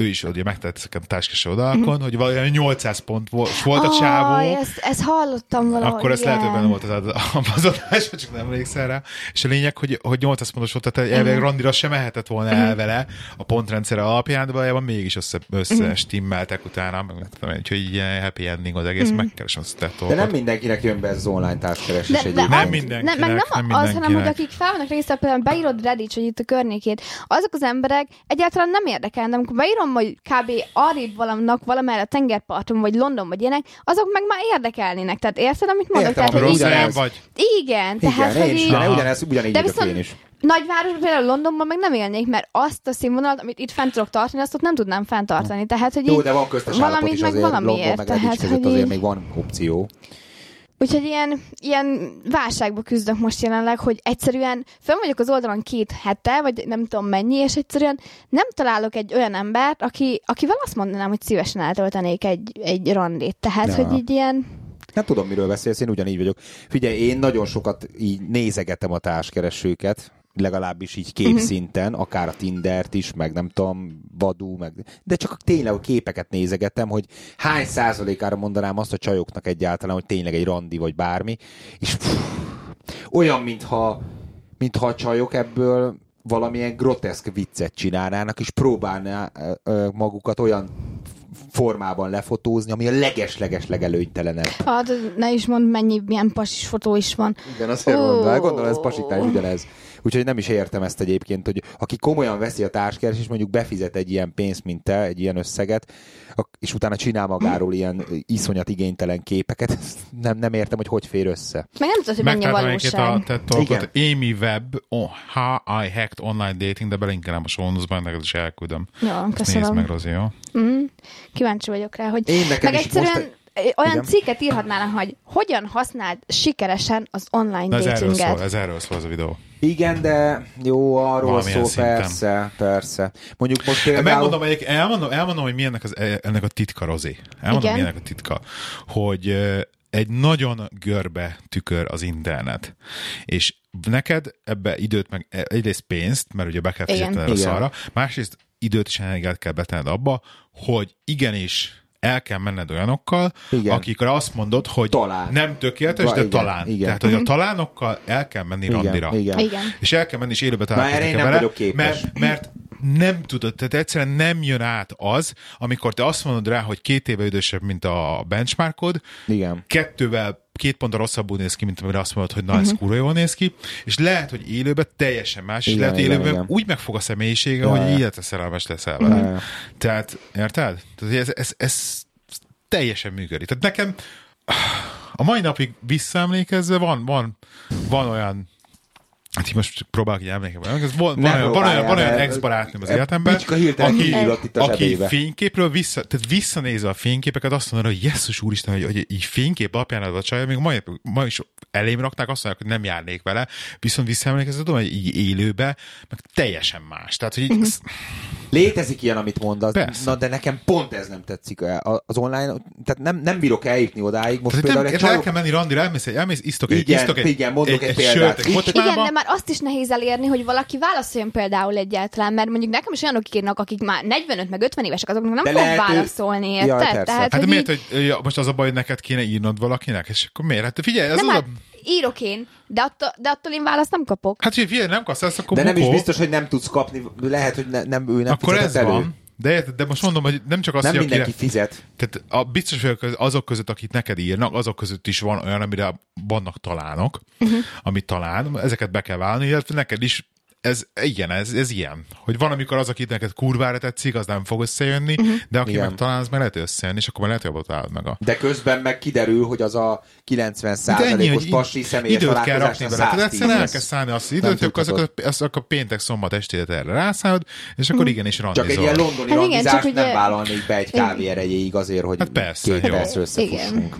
ő is ugye megtett ezeken a társkás oldalakon, mm-hmm. hogy valami 800 pont volt, volt a csávó,
Aj, ezt, ezt hallottam valahogy.
akkor ez lehet, hogy benne volt az, [laughs] az, adás, csak nem emlékszel rá. És a lényeg, hogy, hogy 800 pontos volt, tehát elvileg uh-huh. randira sem mehetett volna el vele a pontrendszer alapján, de valójában mégis össze, össze stimmeltek utána, meg nem tudom, úgyhogy ilyen happy ending az egész, megkeresem azt a
De nem mindenkinek jön be ez az online társkeresés
De,
egyébként.
Nem mindenkinek,
nem, meg nem,
nem
az, hanem hogy akik fel vannak regisztrálva, például beírod Reddit, hogy itt a környékét, azok az emberek egyáltalán nem érdekel, de amikor beírom, hogy kb. arrébb valamnak valamelyre a tengerparton, vagy London, vagy ilyenek, azok meg már érdekelnének. Tehát érted, amit mondok?
Értem,
Tehát, hogy ez,
vagy.
igen, tehát,
Igen,
hogy
én de ugyanez, ugyanígy
De
vagyok
viszont-
én is.
nagyvárosban, például Londonban meg nem élnék, mert azt a színvonalat, amit itt fent tudok tartani, azt ott nem tudnám fenntartani. Tehát, hogy
Jó, de van köztes
valamit
is
meg
London
valamiért,
meg
tehát, hogy
azért még van opció.
Úgyhogy ilyen, ilyen válságba küzdök most jelenleg, hogy egyszerűen fönn vagyok az oldalon két hete, vagy nem tudom mennyi, és egyszerűen nem találok egy olyan embert, aki, akivel azt mondanám, hogy szívesen eltöltenék egy, egy randét. Tehát,
Ja.
hogy így ilyen...
Nem tudom, miről beszélsz, én ugyanígy vagyok. Figyelj, én nagyon sokat így nézegetem a társkeresőket, legalábbis így képszinten, akár a Tindert is, meg nem tudom, Vadú, meg... De csak tényleg a képeket nézegetem, hogy hány százalékára mondanám azt a csajoknak egyáltalán, hogy tényleg egy randi vagy bármi, és pff, olyan, mintha, mintha a csajok ebből valamilyen groteszk viccet csinálnának, és próbálná magukat olyan formában lefotózni, ami a leges-leges legelőnytelenebb.
Hát, ne is mond, mennyi milyen pasis fotó is van.
Igen, azért
Ó.
mondom, gondolom ez pasikás ugyanez. Úgyhogy nem is értem ezt egyébként, hogy aki komolyan veszi a társkeres, és mondjuk befizet egy ilyen pénzt, mint te, egy ilyen összeget, és utána csinál magáról ilyen iszonyat igénytelen képeket, nem, nem értem, hogy hogy fér össze.
Meg nem tudod, hogy mennyi a
egyébként a
valóság.
TED Talkot, Amy Webb, oh, How I Hacked Online Dating, de belinkelem a notes-ban, neked is elküldöm.
Jó,
Ezt nézd
köszönöm.
meg, Rozi, jó?
Mm, kíváncsi vagyok rá, hogy
Én nekem
meg
is
egyszerűen
most
olyan
Igen.
cikket írhatnának, hogy hogyan használd sikeresen az online
De ez erről szól,
datinget.
ez erről szól az a videó.
Igen, de jó, arról
Valamilyen
szól,
szinten.
persze, persze. Mondjuk most
Például...
például...
Megmondom, egyik, elmondom, elmondom, hogy mi ennek, az, ennek a titka, Rozi. Elmondom,
Igen.
mi ennek a titka. Hogy egy nagyon görbe tükör az internet. És neked ebbe időt, meg e, egyrészt pénzt, mert ugye be kell fizetned a szarra, másrészt időt és energiát kell betenned abba, hogy igenis el kell menned olyanokkal,
Igen.
akikre azt mondod, hogy
Talán.
nem tökéletes,
Va-
de
igen,
talán.
igen.
Tehát, hogy a talánokkal el kell menni randira.
igen, igen.
És el kell menni, és élőbe találkozni
én
kell
nem
vele,
vagyok képes.
mert, mert nem tudod, tehát egyszerűen nem jön át az, amikor te azt mondod rá, hogy két éve idősebb, mint a benchmarkod,
Igen.
kettővel két pontra rosszabbul néz ki, mint amire azt mondod, hogy na, ez kurva jól néz ki, és lehet, hogy élőben teljesen más, és
Igen,
lehet, hogy
igen,
élőben
igen.
úgy megfog a személyisége,
Ja,
hogy
ja.
életre szerelmes leszel vele.
Ja, ja.
Tehát, érted? Tehát ez, ez, ez teljesen működik. Tehát nekem a mai napig visszaemlékezve van, van, van olyan Hát így most próbálok így emlékezni. Ez Van, van, olyan, van, olyan, van olyan
mert-
ex-barátnőm az életemben, aki,
kinyílott itt a
aki fényképről vissza, tehát visszanézve a fényképeket, azt mondja, hogy jesszus úristen, hogy, hogy így fénykép alapján az a csaj, még ma, ma is elém rakták, azt mondják, hogy nem járnék vele, viszont visszaemlékezve, tudom, hogy így élőbe, meg teljesen más. Tehát, hogy így, uh-huh. [laughs]
Létezik ilyen, amit mondasz,
Persze.
na de nekem pont ez nem tetszik. A- Az online, tehát nem, nem bírok eljutni odáig. Most
tehát
például
nem,
egy
el
csajok...
kell menni randira, elmész, egy- elmész isztok egy,
Igen,
isztok egy,
igen, mondok egy
egy,
példát.
sört, egy kocsmába,
Igen, de már azt is nehéz elérni, hogy valaki válaszoljon például egyáltalán, mert mondjuk nekem is olyanok írnak, akik már 45 meg 50 évesek, azoknak nem
De
fog
lehet, ő-
válaszolni, érted?
persze.
Tehát,
Hát
hogy
miért,
így,
hogy ja, most az a baj, hogy neked kéne írnod valakinek? És akkor miért? Hát figyelj, ez
nem,
az
hát
a...
írok én, de attól, de attól én választ nem kapok.
Hát figyelj, nem kapsz ezt, akkor
De nem is
bukó.
biztos, hogy nem tudsz kapni, lehet, hogy ne, nem, ő nem
Akkor ez
elő.
van. De, de most mondom, hogy nem csak az,
Nem
hogy
mindenki
akire,
fizet.
tehát a, biztos vagyok azok között, akik neked írnak, azok között is van olyan, amire vannak talánok,
Mhm.
uh-huh. amit talán, ezeket be kell válni, illetve neked is ez, igen, ez, ez ilyen. Hogy van, amikor az, aki neked kurvára tetszik, az nem fog összejönni, uh-huh. de aki
Igen.
meg talán, az meg lehet összejönni, és akkor már lehet, hogy meg a...
De közben meg kiderül, hogy az a 90
De ennyi,
százalékos
hogy
pasi személyes
időt kell rakni bele. Tehát
110
egyszerűen el kell szállni azt az időt, hogy akkor, akkor, azt, akkor péntek, szombat estélet erre rászállod, és akkor igenis
Csak
randizol.
egy ilyen londoni
Hát igen, csak
nem
ugye-
vállalnék be egy kávé erejéig azért, hogy
Hát persze,
két percre összefussunk.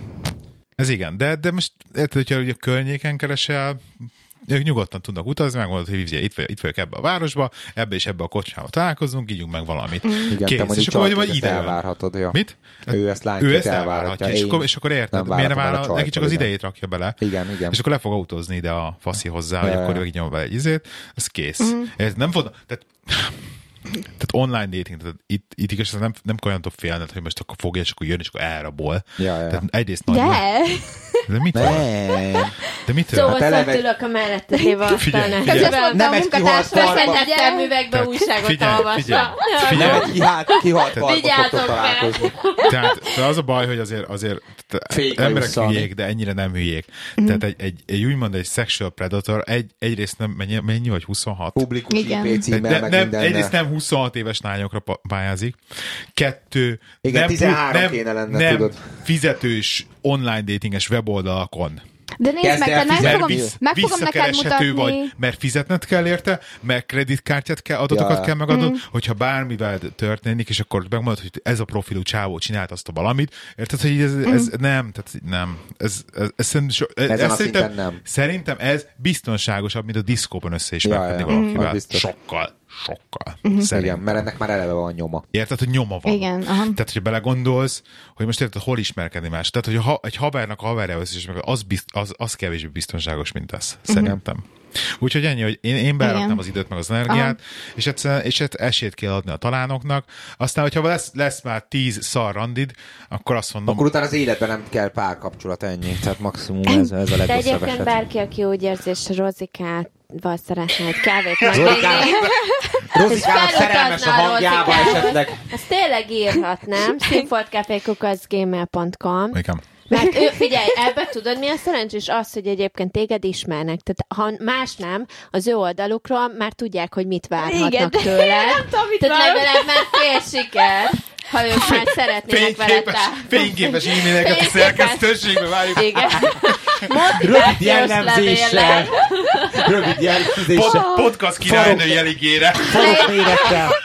Ez igen, de, de most érted, hogyha a környéken keresel, ők nyugodtan tudnak utazni, megmondod, hogy itt, vagy- itt vagyok ebbe a városba, ebbe és ebbe a kocsmába találkozunk, ígyunk meg valamit.
Igen, te
Kész.
mondjuk
És akkor vagy, ide
elvárhatod. Ja.
Mit?
Ő ezt
Ő
lányként
ezt
elvárhatja.
elvárhatja, és akkor, és akkor érted,
nem
miért
el a
vállal, neki csak az
csajtól,
idejét rakja bele.
Igen, igen.
És akkor le fog autózni ide a faszi hozzá, hogy akkor így nyom vele egy izét, ez kész. Ez nem fog, tehát tehát online dating, tehát itt, itt igazán nem, nem kell olyantól félned, hogy most akkor fogja, és akkor jön, és akkor elrabol.
Ja, ja.
Tehát egyrészt nagy...
De,
De mit?
Nem.
De mit?
Szóval
Hát eleve-
ülök a mellette lévő [laughs] asztalnál.
Közben
Nem
a
egy
munkatárs,
kihalt farba.
Feszentett
Tehát
újságot
figyelj,
olvasva.
figyelj, figyelj.
Nem egy kihalt, kihalt
fel.
találkozni.
Tehát de az a baj, hogy azért, azért
Fék
emberek hülyék, de ennyire nem hülyék. Tehát egy, egy, egy úgymond egy sexual predator, egy, egyrészt nem, mennyi, mennyi vagy 26?
Publikus
Igen.
IP címmel,
De,
meg
nem,
mindennel.
egyrészt nem 26 éves lányokra pályázik. Kettő,
Igen,
nem,
13
nem,
kéne lenne,
nem
tudod.
fizetős online datinges weboldalakon.
de nézd
Kezd
meg, te
fizetni.
fogom,
Mert
meg fogom neked
visszakereshető
mutatni.
vagy, mert fizetned kell érte, mert kreditkártyát kell, adatokat
Ja.
kell megadnod,
Mm.
hogyha bármivel történik, és akkor megmondod, hogy ez a profilú csávó csinált azt a valamit, érted, hogy ez, ez
Mm.
nem, tehát nem, ez, ez, ez, ez, ez
a
szerintem,
nem.
szerintem ez biztonságosabb, mint a diszkóban összeismerkedni
Ja, ja,
valakivel.
biztos.
Sokkal, sokkal.
Igen,
Szerintem.
mert ennek már eleve van nyoma.
Érted, hogy nyoma van.
Igen, aha.
Tehát, hogyha belegondolsz, hogy most érted, hol ismerkedni más. Tehát, hogy ha, egy havernak a haverja meg az, bizt, az, az kevésbé biztonságos, mint ez. Szerintem. Úgyhogy ennyi, hogy én, én beraktam
Igen.
az időt, meg az energiát, és egyszerűen és hát esélyt kell adni a talánoknak. Aztán, hogyha lesz, lesz már tíz szar randid, akkor azt mondom,
Akkor utána az életben nem kell párkapcsolat ennyi. Tehát maximum ez, ez a
De
legrosszabb
egyébként
eset.
bárki, aki úgy érzi, és Rozikával szeretne egy kávét meginni,
Rozikának szerelmes a hangjába esetleg.
ezt tényleg írhat, nem? [laughs] színfoltcafékukaszgmail.com
igen.
Mert ő, figyelj, ebbe tudod, mi a szerencsés az, hogy egyébként téged ismernek. Tehát ha más nem, az ő oldalukról már tudják, hogy mit várhatnak
Igen, de
tőled.
nem tudom, mit
Tehát legalább már fél siker, ha ők már szeretnének
Fényképes,
tár-
fényképes e-maileket a szerkesztőségbe várjuk.
Igen.
Rövid jellemzéssel. Rövid
Pod,
jellemzéssel.
podcast királynő jeligére.
Mérettel.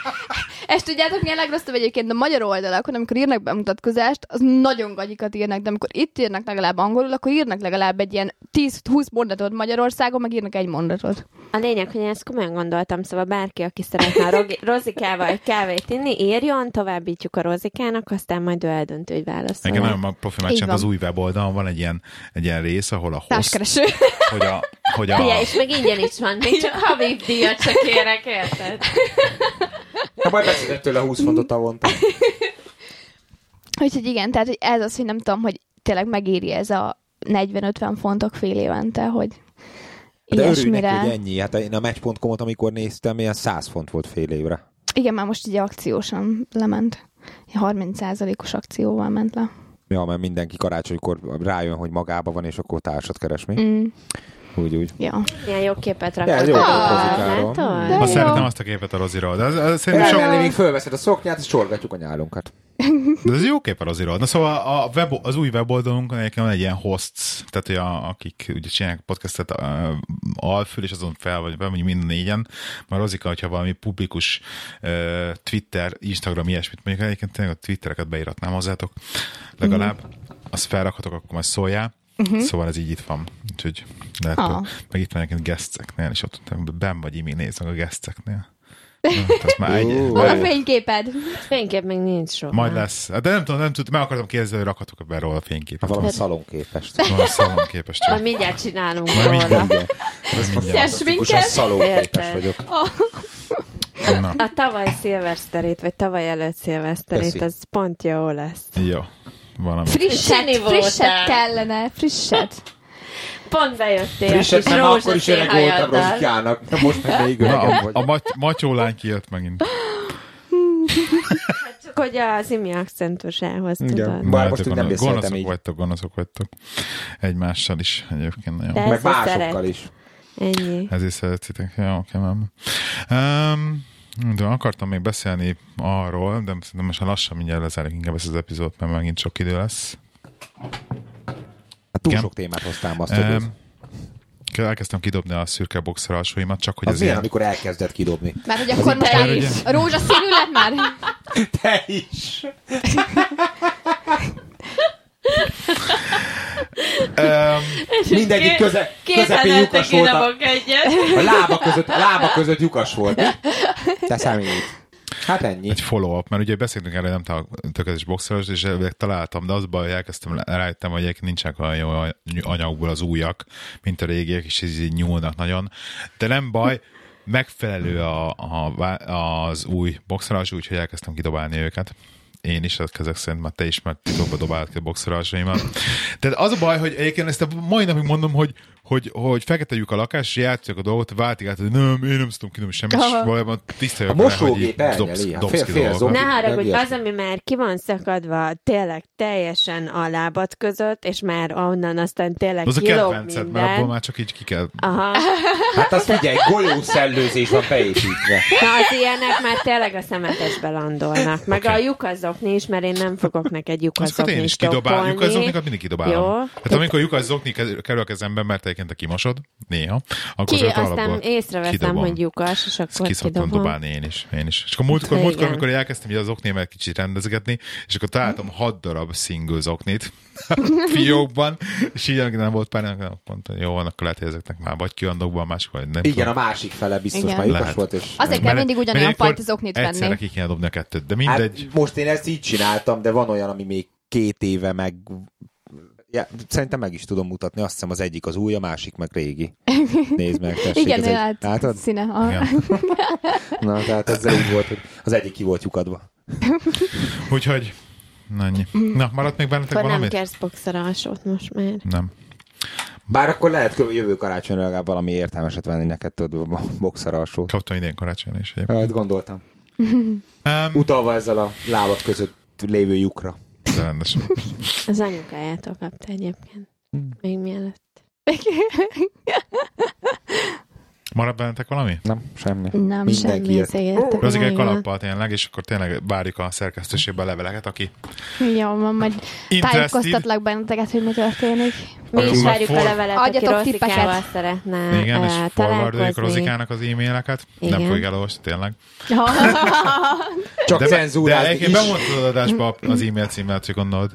És tudjátok, milyen legrosszabb egyébként a magyar oldalakon, amikor írnak bemutatkozást, az nagyon gagyikat írnak, de amikor itt írnak legalább angolul, akkor írnak legalább egy ilyen 10-20 mondatot Magyarországon, meg írnak egy mondatot.
A lényeg, hogy én ezt komolyan gondoltam, szóval bárki, aki szeretne a rogi- [laughs] rozikával egy kávét inni, írjon, továbbítjuk a rozikának, aztán majd ő eldöntő, hogy válaszol.
Nekem nagyon mag- profi
van.
az új weboldalon, van egy ilyen, egy ilyen rész, ahol a host, [laughs] hogy a, hogy a,
Figyelj, és meg ingyen is van, még csak havi díjat csak kérek, érted? [laughs]
Ha majd beszedett tőle 20 fontot havonta. [laughs]
Úgyhogy igen, tehát hogy ez az, hogy nem tudom, hogy tényleg megéri ez a 40-50 fontok fél évente, hogy
De örülj neki,
ilyesmire.
hogy ennyi. Hát én a match.com-ot, amikor néztem, ilyen 100 font volt fél évre.
Igen, már most ugye akciósan lement. 30%-os akcióval ment le.
Ja, mert mindenki karácsonykor rájön, hogy magába van, és akkor társat keres mi.
Mm,
Úgy, úgy.
ja.
Ilyen jó képet
Ja,
rakott.
jó
be.
képet?
De
Azt
jó.
szeretem azt a képet a Roziról, de az, az, szerintem sok,
Elmenni, még fölveszed a szoknyát, és csorgatjuk a nyálunkat.
de ez jó kép a Roziról. Na szóval a web, az új weboldalunkon egyébként van egy ilyen hosts, tehát hogy a, akik ugye csinálják podcastet uh, alfül, és azon fel vagy be, mondjuk mind négyen. Már Rozika, hogyha valami publikus uh, Twitter, Instagram, ilyesmit, mondjuk egyébként tényleg a Twittereket beíratnám hozzátok, legalább. Azt felrakhatok, akkor majd szóljál. Uh-huh. Szóval ez így itt van. Úgyhogy lehet,
Ah.
hogy meg itt van egyébként guesteknél, és ott benn vagy imi néznek a guesteknél. [laughs] Azt már egy,
Ó.
Hol a fényképed?
Fénykép még nincs soha.
majd lesz. De nem tudom, nem tudom, meg akartam kérdezni, hogy rakhatok be róla a fényképet.
Valami szalonképes.
Van szalon képes
Majd mindjárt csinálunk
Majd
róla.
mindjárt.
Minket?
szalonképes vagyok.
Na,
A tavaly szilveszterét, vagy tavaly előtt szilveszterét,
Köszi.
az pont jó lesz.
jó. Valami.
Frisset, frisset kellene, frisset.
Pont bejöttél.
Nem akkor is öreg voltam. Rozikának. Most meg még
Na,
öregem
a,
vagy.
a maty- matyólány kijött megint.
Csak hogy az imi akcentusához tudod.
Bár
Na,
most nem beszéltem
gonoszok
így.
vagytok, gonoszok vagytok. Egymással is egyébként nagyon.
Meg másokkal
szeret.
is.
Ennyi.
Ezért szeretitek. Jó, oké, nem. Um, de akartam még beszélni arról, de szerintem most már lassan mindjárt lezárjuk inkább ezt az epizódot, mert megint sok idő lesz.
Túl
Igen.
sok témát hoztál, azt tudod.
Um, elkezdtem kidobni a szürke boxer alsóimat, csak hogy
Az
ez
milyen,
ilyen...
amikor elkezdett kidobni?
Mert hogy akkor most
Te
már
is.
a rózsaszínű lett már? [laughs]
Te is!
Um,
Mindegyik köze, közepén lyukas volt. A, a lába között, a lába között lyukas volt. [laughs] Te számít. Hát ennyi.
egy follow-up, mert ugye beszéltünk erről, nem tökéletes boxeros, és találtam, de az baj, hogy elkezdtem, rájöttem, hogy nincsenek olyan jó anyagból az újak, mint a régiek, és így nyúlnak nagyon. De nem baj, megfelelő a, a, az új boxeros, úgyhogy elkezdtem kidobálni őket. Én is, ezek szerint már te is, mert titokba dobálod ki a boxeralsaimat. Tehát az a baj, hogy egyébként ezt a mai napig mondom, hogy, hogy, hogy fekete lyuk a lakás, és játszok a dolgot, váltik át, hogy nem, én nem tudom kidobni semmit, és valójában tiszta
A
vagyok hogy
mosógép elnyeli, hát fél-.
Ne haragudj, az, ami már ki van szakadva tényleg teljesen a lábad között, és már onnan aztán tényleg
Az a kedvenced, mert abból már csak így ki kell...
Aha.
Hát azt figyelj, golyószellőzés van beépítve.
Na, az ilyenek már tényleg a szemetesbe landolnak. Meg a lyukazokni is, mert én nem fogok neked
Azokat
lyukazokni
én is kidobálom, lyukazoknikat mindig kidobálom.
Jó.
Hát amikor lyukazokni kerül a kezembe, mert egyébként te kimosod, néha, akkor
Ki, aztán észreveszem,
kidobom.
hogy lyukas, és
Ezt
akkor
szoktam
kidobom.
dobálni én is. Én is. És akkor múltkor,
Igen.
múltkor amikor elkezdtem így az oknémet kicsit rendezgetni, és akkor találtam hat darab single zoknit [laughs] fiókban, és így nem volt pár, nem mondta, jó van, akkor lehet, hogy ezeknek már vagy kiandokban, másik vagy nem
Igen,
tudom.
a másik fele biztos
Igen.
már lyukas
Lehet.
volt, és...
Azért kell mindig ugyanolyan fajta zoknit
Egyszerre
venni.
ki kéne dobni a kettőt, de mindegy.
Hát most én ezt így csináltam, de van olyan, ami még két éve meg... Ja, szerintem meg is tudom mutatni, azt hiszem az egyik az új, a másik meg régi. Nézd meg, tessék.
Igen,
ez egy- Látod?
színe. A...
Igen.
Na, tehát ezzel úgy volt, hogy az egyik ki volt lyukadva.
Úgyhogy, na ennyi. Na, maradt még bennetek
Akkor nem
valamit?
kérsz boxer alsót most már.
Nem.
Bár akkor lehet jövő karácsonyra legalább valami értelmeset venni neked, tudod, a boxer alsó.
Kaptam idén karácsonyra is egyébként.
Hát gondoltam.
Um,
Utalva ezzel a lábad között lévő lyukra.
De rendes.
Az anyukájától kapta egyébként.
Hmm.
Még mielőtt.
Maradt bennetek valami?
Nem, semmi.
Nem,
Mindenki
Semmi szégyeltek.
Rozik egy kalappal tényleg, és akkor tényleg várjuk a szerkesztőségbe a leveleket, aki
Jó, van, majd tájékoztatlak benneteket, hogy mi történik.
Mi is várjuk a
for-
levelet, aki
Adjatok
Rosszikával
tippeket.
szeretne
Igen, és
eh,
forwardoljuk. Rozikának az e-maileket. Nem
Igen.
fogjuk elolvasni, tényleg. [laughs]
Csak
De, de
cenzúrázni
egyébként
is.
bemondtad az adásba az e-mail címet, hogy gondolod.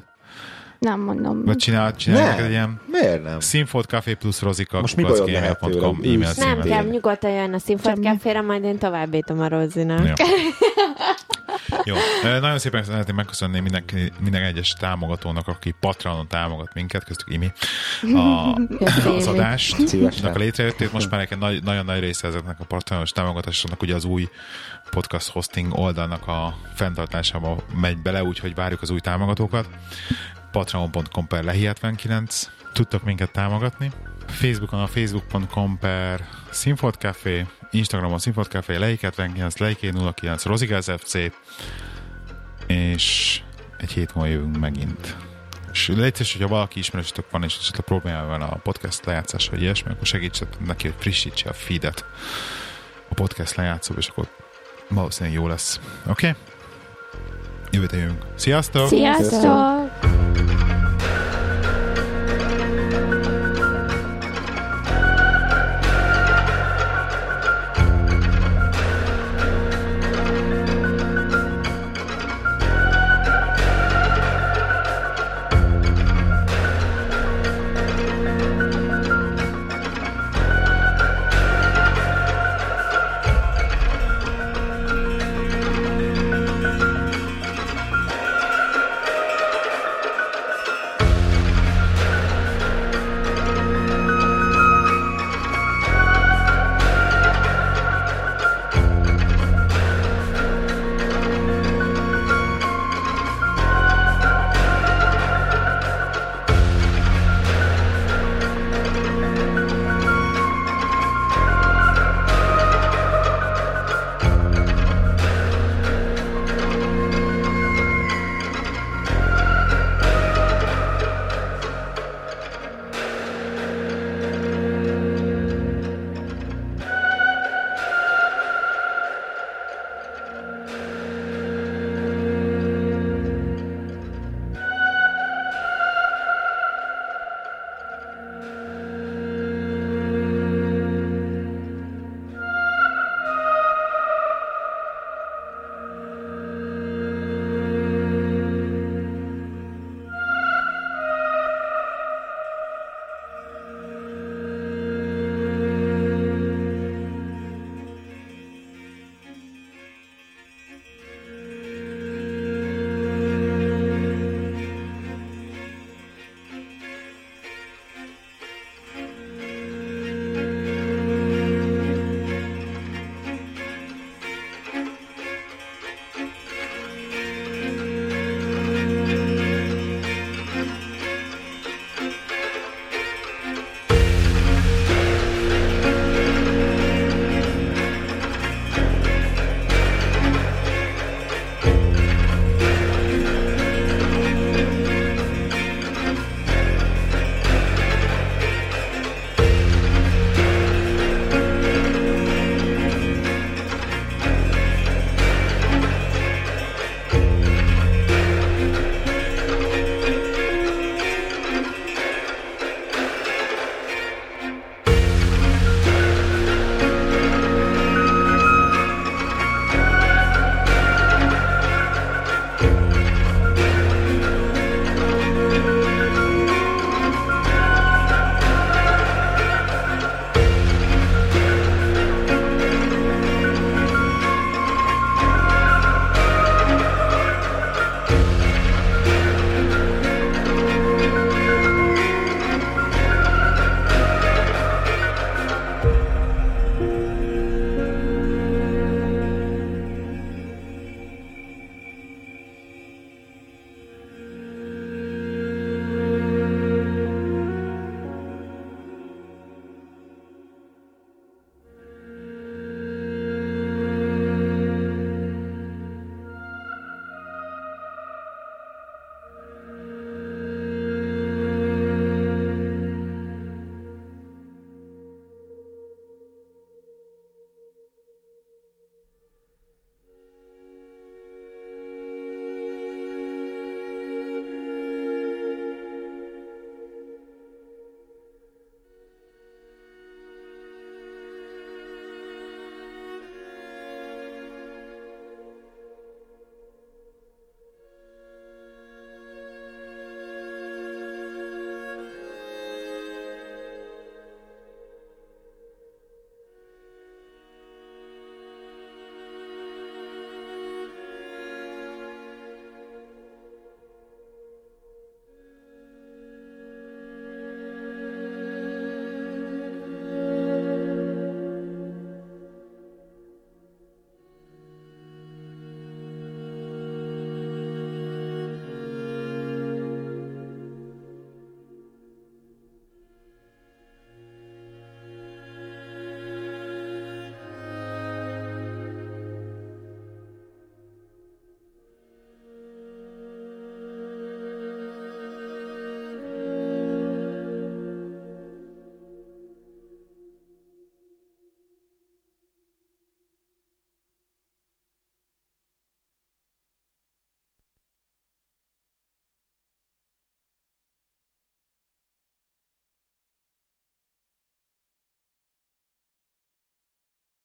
Nem mondom.
Vagy csinál, csinálj
Nem.
neked egy ilyen
Miért nem?
Színfolt Café plusz Rozika
Most mi bajod lehet tőlem?
Nem kell, nyugodtan jön a Színfolt. Cafére, majd én továbbítom a Rozinak.
Jó. Jó. Nagyon szépen szeretném megköszönni minden, minden egyes támogatónak, aki Patronon támogat minket, köztük Imi, a, az adást.
Szívesen.
a létrejöttét. Most már egy nagy, nagyon nagy része ezeknek a patronos támogatásoknak ugye az új podcast hosting oldalnak a fenntartásába megy bele, úgyhogy várjuk az új támogatókat. patreon.com per lehi79 tudtok minket támogatni. Facebookon a facebook.com per Sinfot Café, Instagramon Sinfot Café, lehi79, lehi09, Rozigáz FC, és egy hét múlva jövünk megint. És létszés, hogyha valaki ismerősötök van, és esetleg problémája van a podcast lejátszás, vagy ilyesmi, akkor segítsetek neki, hogy frissítse a feedet a podcast lejátszóba, és akkor valószínűleg jó lesz. Oké? Okay? Jövő Sziasztok! Sziasztok!
Sziasztok.